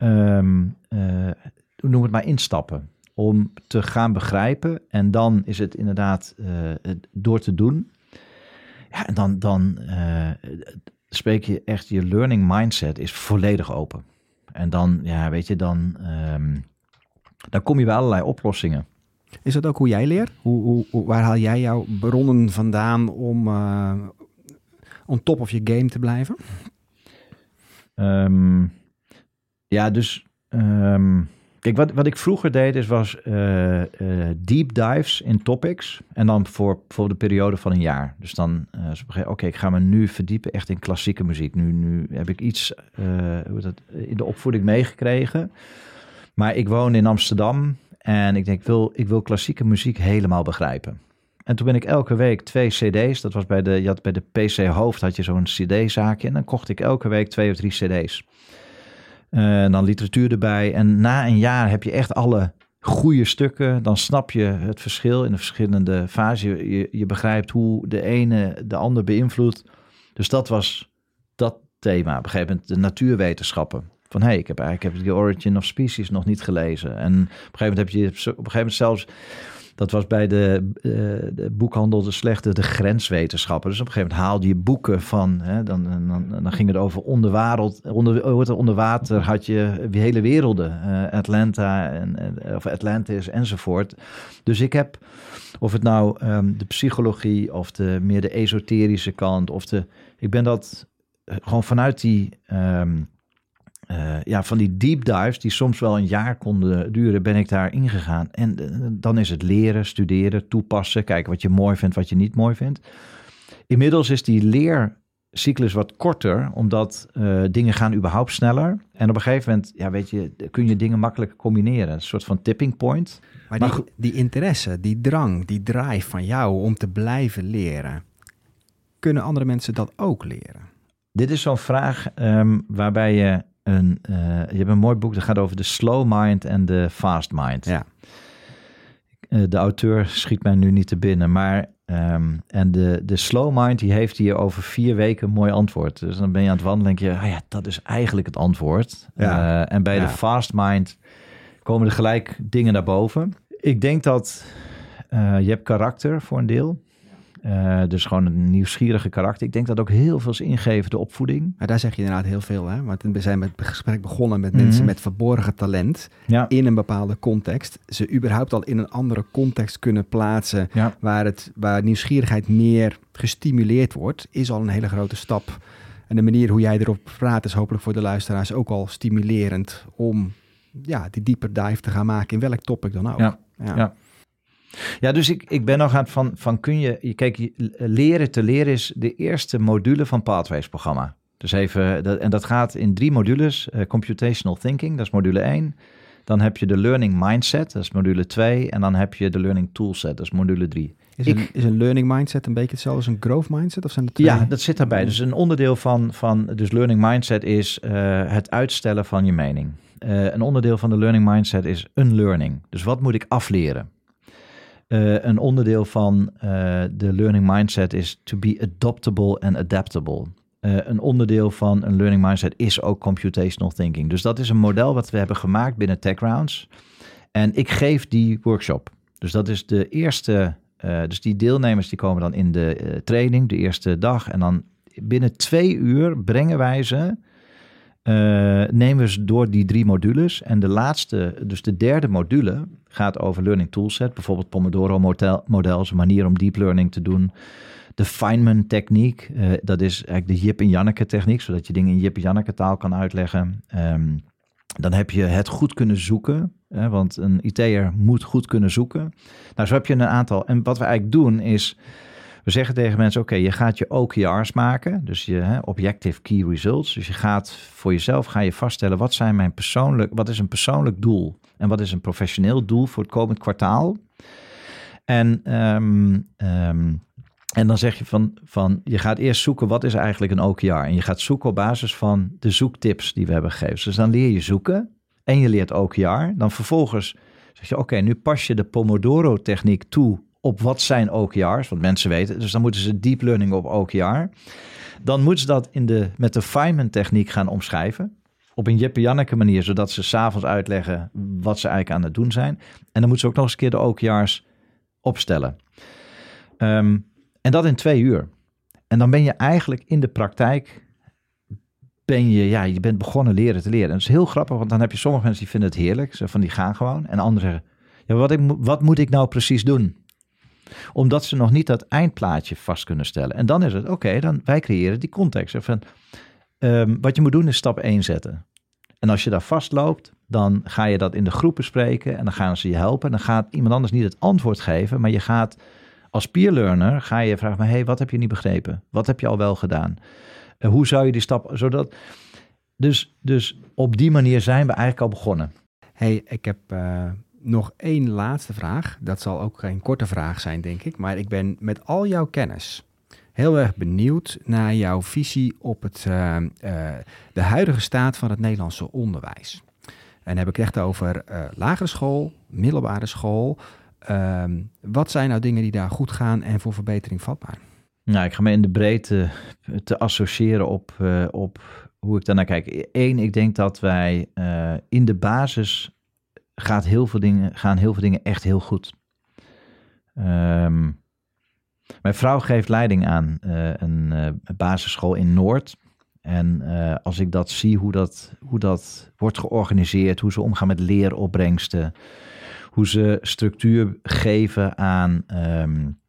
um, uh, noem het maar, instappen. Om te gaan begrijpen. En dan is het inderdaad uh, door te doen. Ja, en dan, dan uh, spreek je echt, je learning mindset is volledig open. En dan, ja, weet je, dan, um, dan kom je bij allerlei oplossingen.
Is dat ook hoe jij leert? Hoe, hoe, waar haal jij jouw bronnen vandaan om uh, on top of je game te blijven?
Um, ja, dus um, kijk, wat, wat ik vroeger deed is was uh, uh, deep dives in topics en dan voor, voor de periode van een jaar. Dus dan uh, oké, ik ga me nu verdiepen echt in klassieke muziek. Nu, nu heb ik iets hoe dat, in de opvoeding meegekregen. Maar ik woon in Amsterdam en ik denk, wil, ik wil klassieke muziek helemaal begrijpen. En toen ben ik elke week twee cd's, dat was bij de, je bij de PC Hoofd had je zo'n cd-zaakje. En dan kocht ik elke week twee of drie cd's. En dan literatuur erbij. En na een jaar heb je echt alle goede stukken. Dan snap je het verschil in de verschillende fases. Je, je, je begrijpt hoe de ene de ander beïnvloedt. Dus dat was dat thema. Op een gegeven moment de natuurwetenschappen. Van hé, hey, ik heb eigenlijk heb The Origin of Species nog niet gelezen. En op een gegeven moment heb je op een gegeven moment zelfs. Dat was bij de, uh, de boekhandel de slechte, de grenswetenschappen. Dus op een gegeven moment haalde je boeken van, hè, dan, dan, dan ging het over onderwereld, onder, onder water had je hele werelden, uh, Atlanta en, of Atlantis enzovoort. Dus ik heb, of het nou um, de psychologie of de meer de esoterische kant, of de, ik ben dat gewoon vanuit die um, uh, ja, van die deep dives, die soms wel een jaar konden duren, ben ik daar ingegaan. En uh, dan is het leren, studeren, toepassen, kijken wat je mooi vindt, wat je niet mooi vindt. Inmiddels is die leercyclus wat korter, omdat uh, dingen gaan überhaupt sneller. En op een gegeven moment, ja, weet je, kun je dingen makkelijker combineren. Een soort van tipping point.
Maar, maar die, die interesse, die drang, die drive van jou om te blijven leren, kunnen andere mensen dat ook leren?
Dit is zo'n vraag um, waarbij je een, uh, je hebt een mooi boek dat gaat over de slow mind en de fast mind.
Ja.
de auteur schiet mij nu niet te binnen, maar Um, en de, de slow mind die heeft hier over vier weken een mooi antwoord. Dus dan ben je aan het wandelen en denk je, ah ja, dat is eigenlijk het antwoord. Ja. Uh, en bij de fast mind komen er gelijk dingen naar boven. Ik denk dat je hebt karakter voor een deel. Uh, dus gewoon een nieuwsgierige karakter. Ik denk dat ook heel veel is ingeven de opvoeding.
Maar daar zeg je inderdaad heel veel. Hè? Want we zijn met het gesprek begonnen met mensen mhm. met verborgen talent ja. in een bepaalde context. Ze überhaupt al in een andere context kunnen plaatsen ja. waar, het, waar nieuwsgierigheid meer gestimuleerd wordt, is al een hele grote stap. En de manier hoe jij erop praat is hopelijk voor de luisteraars ook al stimulerend om ja, die dieper dive te gaan maken in welk topic dan ook.
ja. ja. Ja, dus ik, ik ben nog aan het van, van kun je, kijk, leren te leren is de eerste module van Pathways programma. Dus even, dat, en dat gaat in drie modules. Uh, computational thinking, dat is module 1. Dan heb je de learning mindset, dat is module 2. En dan heb je de learning toolset, dat is module 3.
Is, een, is een learning mindset een beetje hetzelfde als een growth mindset? Of zijn het twee?
Ja, dat zit daarbij. Dus een onderdeel van, van dus learning mindset is uh, het uitstellen van je mening. Uh, een onderdeel van de learning mindset is unlearning. Dus wat moet ik afleren? Uh, een onderdeel van uh, de learning mindset is to be adaptable and adaptable. Uh, een onderdeel van een learning mindset is ook computational thinking. Dus dat is een model wat we hebben gemaakt binnen TechRounds. En ik geef die workshop. Dus dat is de eerste. dus die deelnemers die komen dan in de training, de eerste dag. En dan binnen twee uur brengen wij ze uh, nemen we ze door die drie modules. En de laatste, dus de derde module, gaat over learning toolset. Bijvoorbeeld Pomodoro model, een manier om deep learning te doen. De Feynman techniek, uh, dat is eigenlijk de Jip en Janneke techniek, zodat je dingen in Jip en Janneke taal kan uitleggen. Um, dan heb je het goed kunnen zoeken, hè, want een IT'er moet goed kunnen zoeken. Nou, zo heb je een aantal. En wat we eigenlijk doen is, we zeggen tegen mensen, oké, je gaat je OKR's maken, dus je hè, Objective Key Results. Dus je gaat voor jezelf ga je vaststellen, wat zijn mijn persoonlijk, wat is een persoonlijk doel en wat is een professioneel doel voor het komend kwartaal. En, um, um, en dan zeg je van, van, je gaat eerst zoeken, wat is eigenlijk een OKR? En je gaat zoeken op basis van de zoektips die we hebben gegeven. Dus dan leer je zoeken en je leert OKR. Dan vervolgens zeg je, oké, nu pas je de Pomodoro-techniek toe op wat zijn OKR's, want mensen weten. Dus dan moeten ze deep learning op OKR. Dan moeten ze dat in de, met de Feynman techniek gaan omschrijven. Op een Jeppe Janneke manier, zodat ze s'avonds uitleggen wat ze eigenlijk aan het doen zijn. En dan moeten ze ook nog eens een keer de OKR's opstellen. Ehm, en dat in twee uur. En dan ben je eigenlijk in de praktijk ben je, ja, je bent begonnen leren te leren. En dat is heel grappig, want dan heb je sommige mensen die vinden het heerlijk. Ze van die gaan gewoon. En anderen zeggen, ja, wat, ik, wat moet ik nou precies doen? Omdat ze nog niet dat eindplaatje vast kunnen stellen. En dan is het, oké, dan wij creëren die context. Um, wat je moet doen is stap 1 zetten. En als je daar vastloopt, dan ga je dat in de groep bespreken en dan gaan ze je helpen. En dan gaat iemand anders niet het antwoord geven, maar je gaat als peer learner ga je vragen, maar hey, wat heb je niet begrepen? Wat heb je al wel gedaan? Uh, hoe zou je die stap, zodat... Dus, dus op die manier zijn we eigenlijk al begonnen.
Hey, ik heb uh, nog één laatste vraag. Dat zal ook geen korte vraag zijn, denk ik. Maar ik ben met al jouw kennis heel erg benieuwd naar jouw visie op het, uh, uh, de huidige staat van het Nederlandse onderwijs. En heb ik echt over uh, lagere school, middelbare school. Ehm, wat zijn nou dingen die daar goed gaan en voor verbetering vatbaar?
Nou, ik ga me in de breedte te associëren op, op hoe ik daarnaar kijk. Eén, ik denk dat wij in de basis gaat heel veel dingen, gaan heel veel dingen echt heel goed. Um, mijn vrouw geeft leiding aan uh, een uh, basisschool in Noord. En uh, als ik dat zie, hoe dat, hoe dat wordt georganiseerd, hoe ze omgaan met leeropbrengsten, hoe ze structuur geven aan um,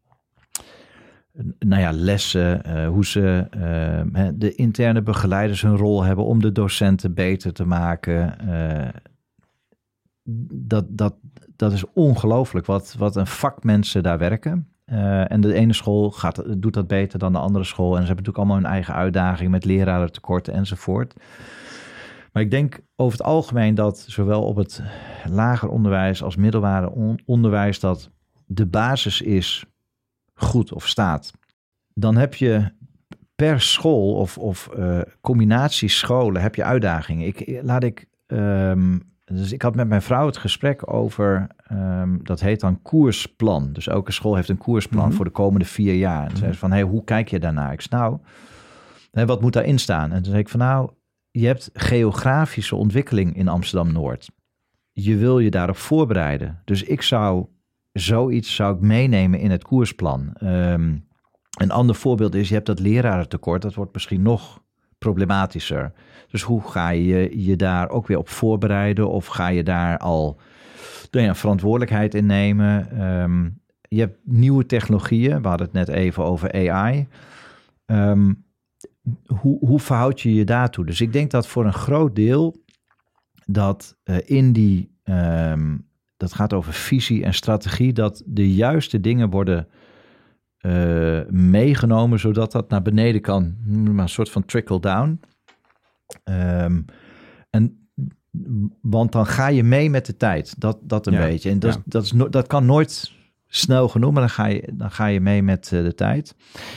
nou ja, lessen, hoe ze ehm, de interne begeleiders hun rol hebben om de docenten beter te maken dat, dat, dat is ongelooflijk wat, wat een vak mensen daar werken. Uh, en de ene school gaat, doet dat beter dan de andere school. En ze hebben natuurlijk allemaal hun eigen uitdaging met leraren tekorten enzovoort. Maar ik denk over het algemeen dat zowel op het lager onderwijs als middelbare onderwijs dat de basis is goed of staat. Dan heb je per school of, of uh, combinatie scholen heb je uitdagingen. Ik, laat ik um, dus ik had met mijn vrouw het gesprek over, ehm, dat heet dan koersplan. Dus elke school heeft een koersplan
Mhm.
voor de komende vier jaar. En toen zei ze van, hey, hoe kijk je daarnaar? Ik zei, nou, hè, wat moet daarin staan? En toen zei ik van, nou, je hebt geografische ontwikkeling in Amsterdam-Noord. Je wil je daarop voorbereiden. Dus ik zou zoiets zou ik meenemen in het koersplan. Ehm, een ander voorbeeld is, je hebt dat lerarentekort. Dat wordt misschien nog problematischer. Dus hoe ga je je daar ook weer op voorbereiden? Of ga je daar al nou ja, verantwoordelijkheid in nemen? Ehm, je hebt nieuwe technologieën. We hadden het net even over AI. Ehm, hoe, hoe verhoud je je daartoe? Dus ik denk dat voor een groot deel dat eh, in die, ehm, dat gaat over visie en strategie, dat de juiste dingen worden eh, meegenomen, zodat dat naar beneden kan, maar een soort van trickle down. Ehm, en, want dan ga je mee met de tijd, dat, dat een
Ja,
beetje. En dat,
ja.
dat, is no- dat kan nooit snel genoeg, maar dan ga je, dan ga je mee met eh, de tijd.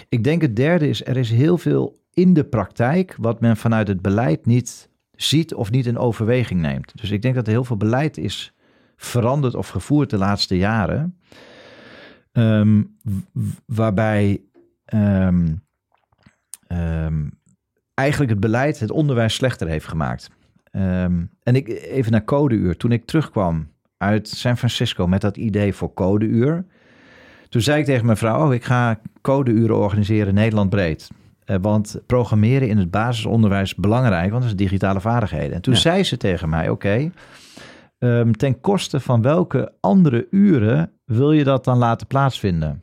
Ik denk het derde is, er is heel veel in de praktijk wat men vanuit het beleid niet ziet of niet in overweging neemt. Dus ik denk dat er heel veel beleid is veranderd of gevoerd de laatste jaren. Ehm, waarbij ehm, eigenlijk het beleid het onderwijs slechter heeft gemaakt. Ehm, en ik even naar codeuur. Toen ik terugkwam uit San Francisco met dat idee voor codeuur. Toen zei ik tegen mijn vrouw, oh, ik ga codeuren organiseren Nederland breed. Eh, want programmeren in het basisonderwijs is belangrijk, want dat is digitale vaardigheden. En toen
Ja.
zei ze tegen mij, oké, ehm, ten koste van welke andere uren wil je dat dan laten plaatsvinden?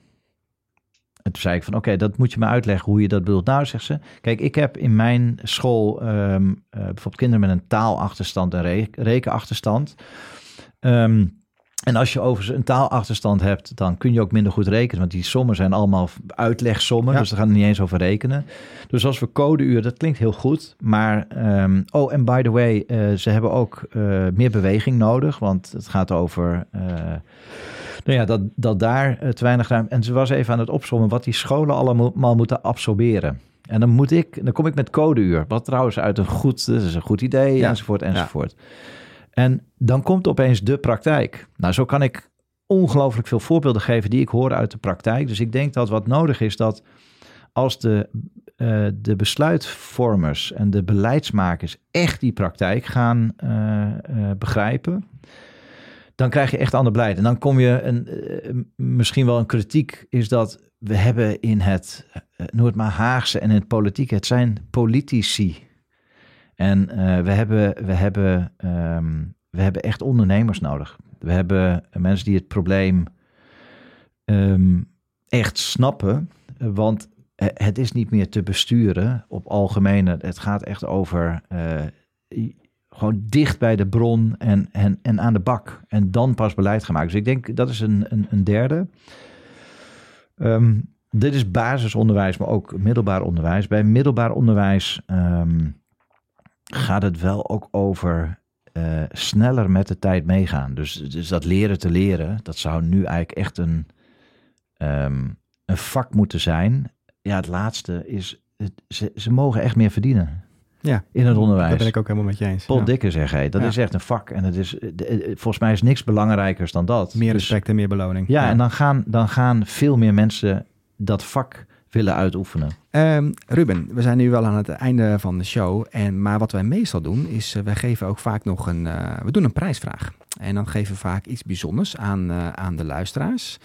En toen zei ik van, oké, dat moet je me uitleggen hoe je dat bedoelt. Nou, zegt ze, kijk, ik heb in mijn school ehm, eh, bijvoorbeeld kinderen met een taalachterstand en re- rekenachterstand. Ehm, en als je overigens een taalachterstand hebt, dan kun je ook minder goed rekenen. Want die sommen zijn allemaal uitlegsommen.
Ja.
Dus daar gaan we niet eens over rekenen. Dus als we codeuur, dat klinkt heel goed. Maar, ehm, oh, en by the way, eh, ze hebben ook eh, meer beweging nodig. Want het gaat over, nou ja, dat, dat daar eh, te weinig ruimte... En ze was even aan het opzommen wat die scholen allemaal moeten absorberen. En dan moet ik, dan kom ik met codeuur. Wat trouwens uit een goed, dat is een goed idee,
Ja.
enzovoort, enzovoort. En dan komt opeens de praktijk. Nou, zo kan ik ongelooflijk veel voorbeelden geven die ik hoor uit de praktijk. Dus ik denk dat wat nodig is dat als de, eh, de besluitvormers en de beleidsmakers echt die praktijk gaan eh, begrijpen, dan krijg je echt ander beleid. En dan kom je een, eh, misschien wel een kritiek is dat we hebben in het, uh, het maar Haagse en in het politiek, het zijn politici. En eh, we, hebben, we, hebben, ehm, we hebben echt ondernemers nodig. We hebben mensen die het probleem ehm, echt snappen. eh, Want eh, het is niet meer te besturen op algemene. Het gaat echt over eh, gewoon dicht bij de bron en, en, en aan de bak. En dan pas beleid gaan. Dus ik denk dat is een, een, een derde. Ehm, dit is basisonderwijs, maar ook middelbaar onderwijs. Bij middelbaar onderwijs ehm, gaat het wel ook over eh, sneller met de tijd meegaan. Dus, dus dat leren te leren, dat zou nu eigenlijk echt een, ehm, een vak moeten zijn. Ja, het laatste is, ze, ze mogen echt meer verdienen
Ja,
in het onderwijs.
daar ben ik ook helemaal met je eens.
Paul
Ja.
Dikker zeg hij, dat
Ja.
is echt een vak. En het is, de- de- volgens mij is niks belangrijkers dan dat.
Meer
Dus-
respect en meer beloning.
ja, en dan gaan, dan gaan veel meer mensen dat vak willen uitoefenen.
Ehm, Ruben, we zijn nu wel aan het einde van de show. En, maar wat wij meestal doen, is uh, wij geven ook vaak nog een... Uh, we doen een prijsvraag. En dan geven we vaak iets bijzonders aan, uh, aan de luisteraars.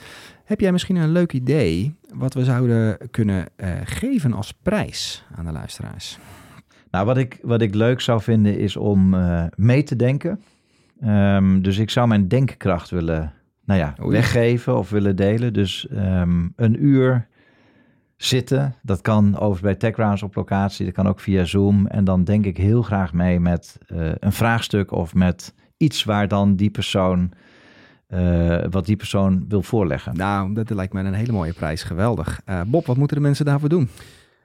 Heb jij misschien een leuk idee wat we zouden kunnen geven als prijs aan de luisteraars?
Nou, wat ik, wat ik leuk zou vinden is om uh, mee te denken. Um, dus ik zou mijn denkkracht willen nou ja, Oei. weggeven of willen delen. Dus um, een uur zitten. Dat kan overigens bij TechRounds op locatie. Dat kan ook via Zoom. En dan denk ik heel graag mee met uh, een vraagstuk of met iets waar dan die persoon... Uh, wat die persoon wil voorleggen.
Nou, dat lijkt me een hele mooie prijs. Geweldig. Uh, Bob, wat moeten de mensen daarvoor doen?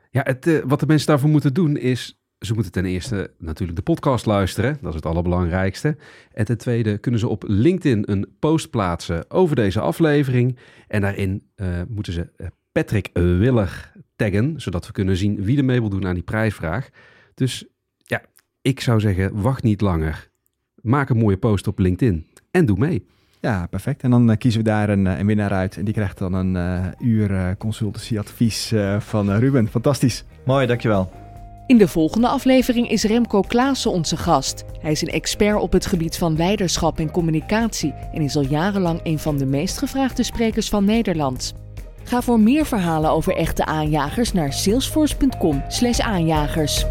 Ja, het, uh, wat de mensen daarvoor moeten doen is... Ze moeten ten eerste natuurlijk de podcast luisteren. Dat is het allerbelangrijkste. En ten tweede kunnen ze op LinkedIn een post plaatsen over deze aflevering. En daarin uh, moeten ze Patrick Willer taggen, zodat we kunnen zien wie er mee wil doen aan die prijsvraag. Dus ja, ik zou zeggen, wacht niet langer. Maak een mooie post op LinkedIn en doe mee.
Ja, perfect. En dan uh, kiezen we daar een, een, winnaar uit. En die krijgt dan een uh, uur uh, consultancyadvies van Ruben. Fantastisch.
Mooi, dankjewel.
In de volgende aflevering is Remco Klaassen onze gast. Hij is een expert op het gebied van leiderschap en communicatie en is al jarenlang een van de meest gevraagde sprekers van Nederland. Ga voor meer verhalen over echte aanjagers naar salesforce.com/aanjagers.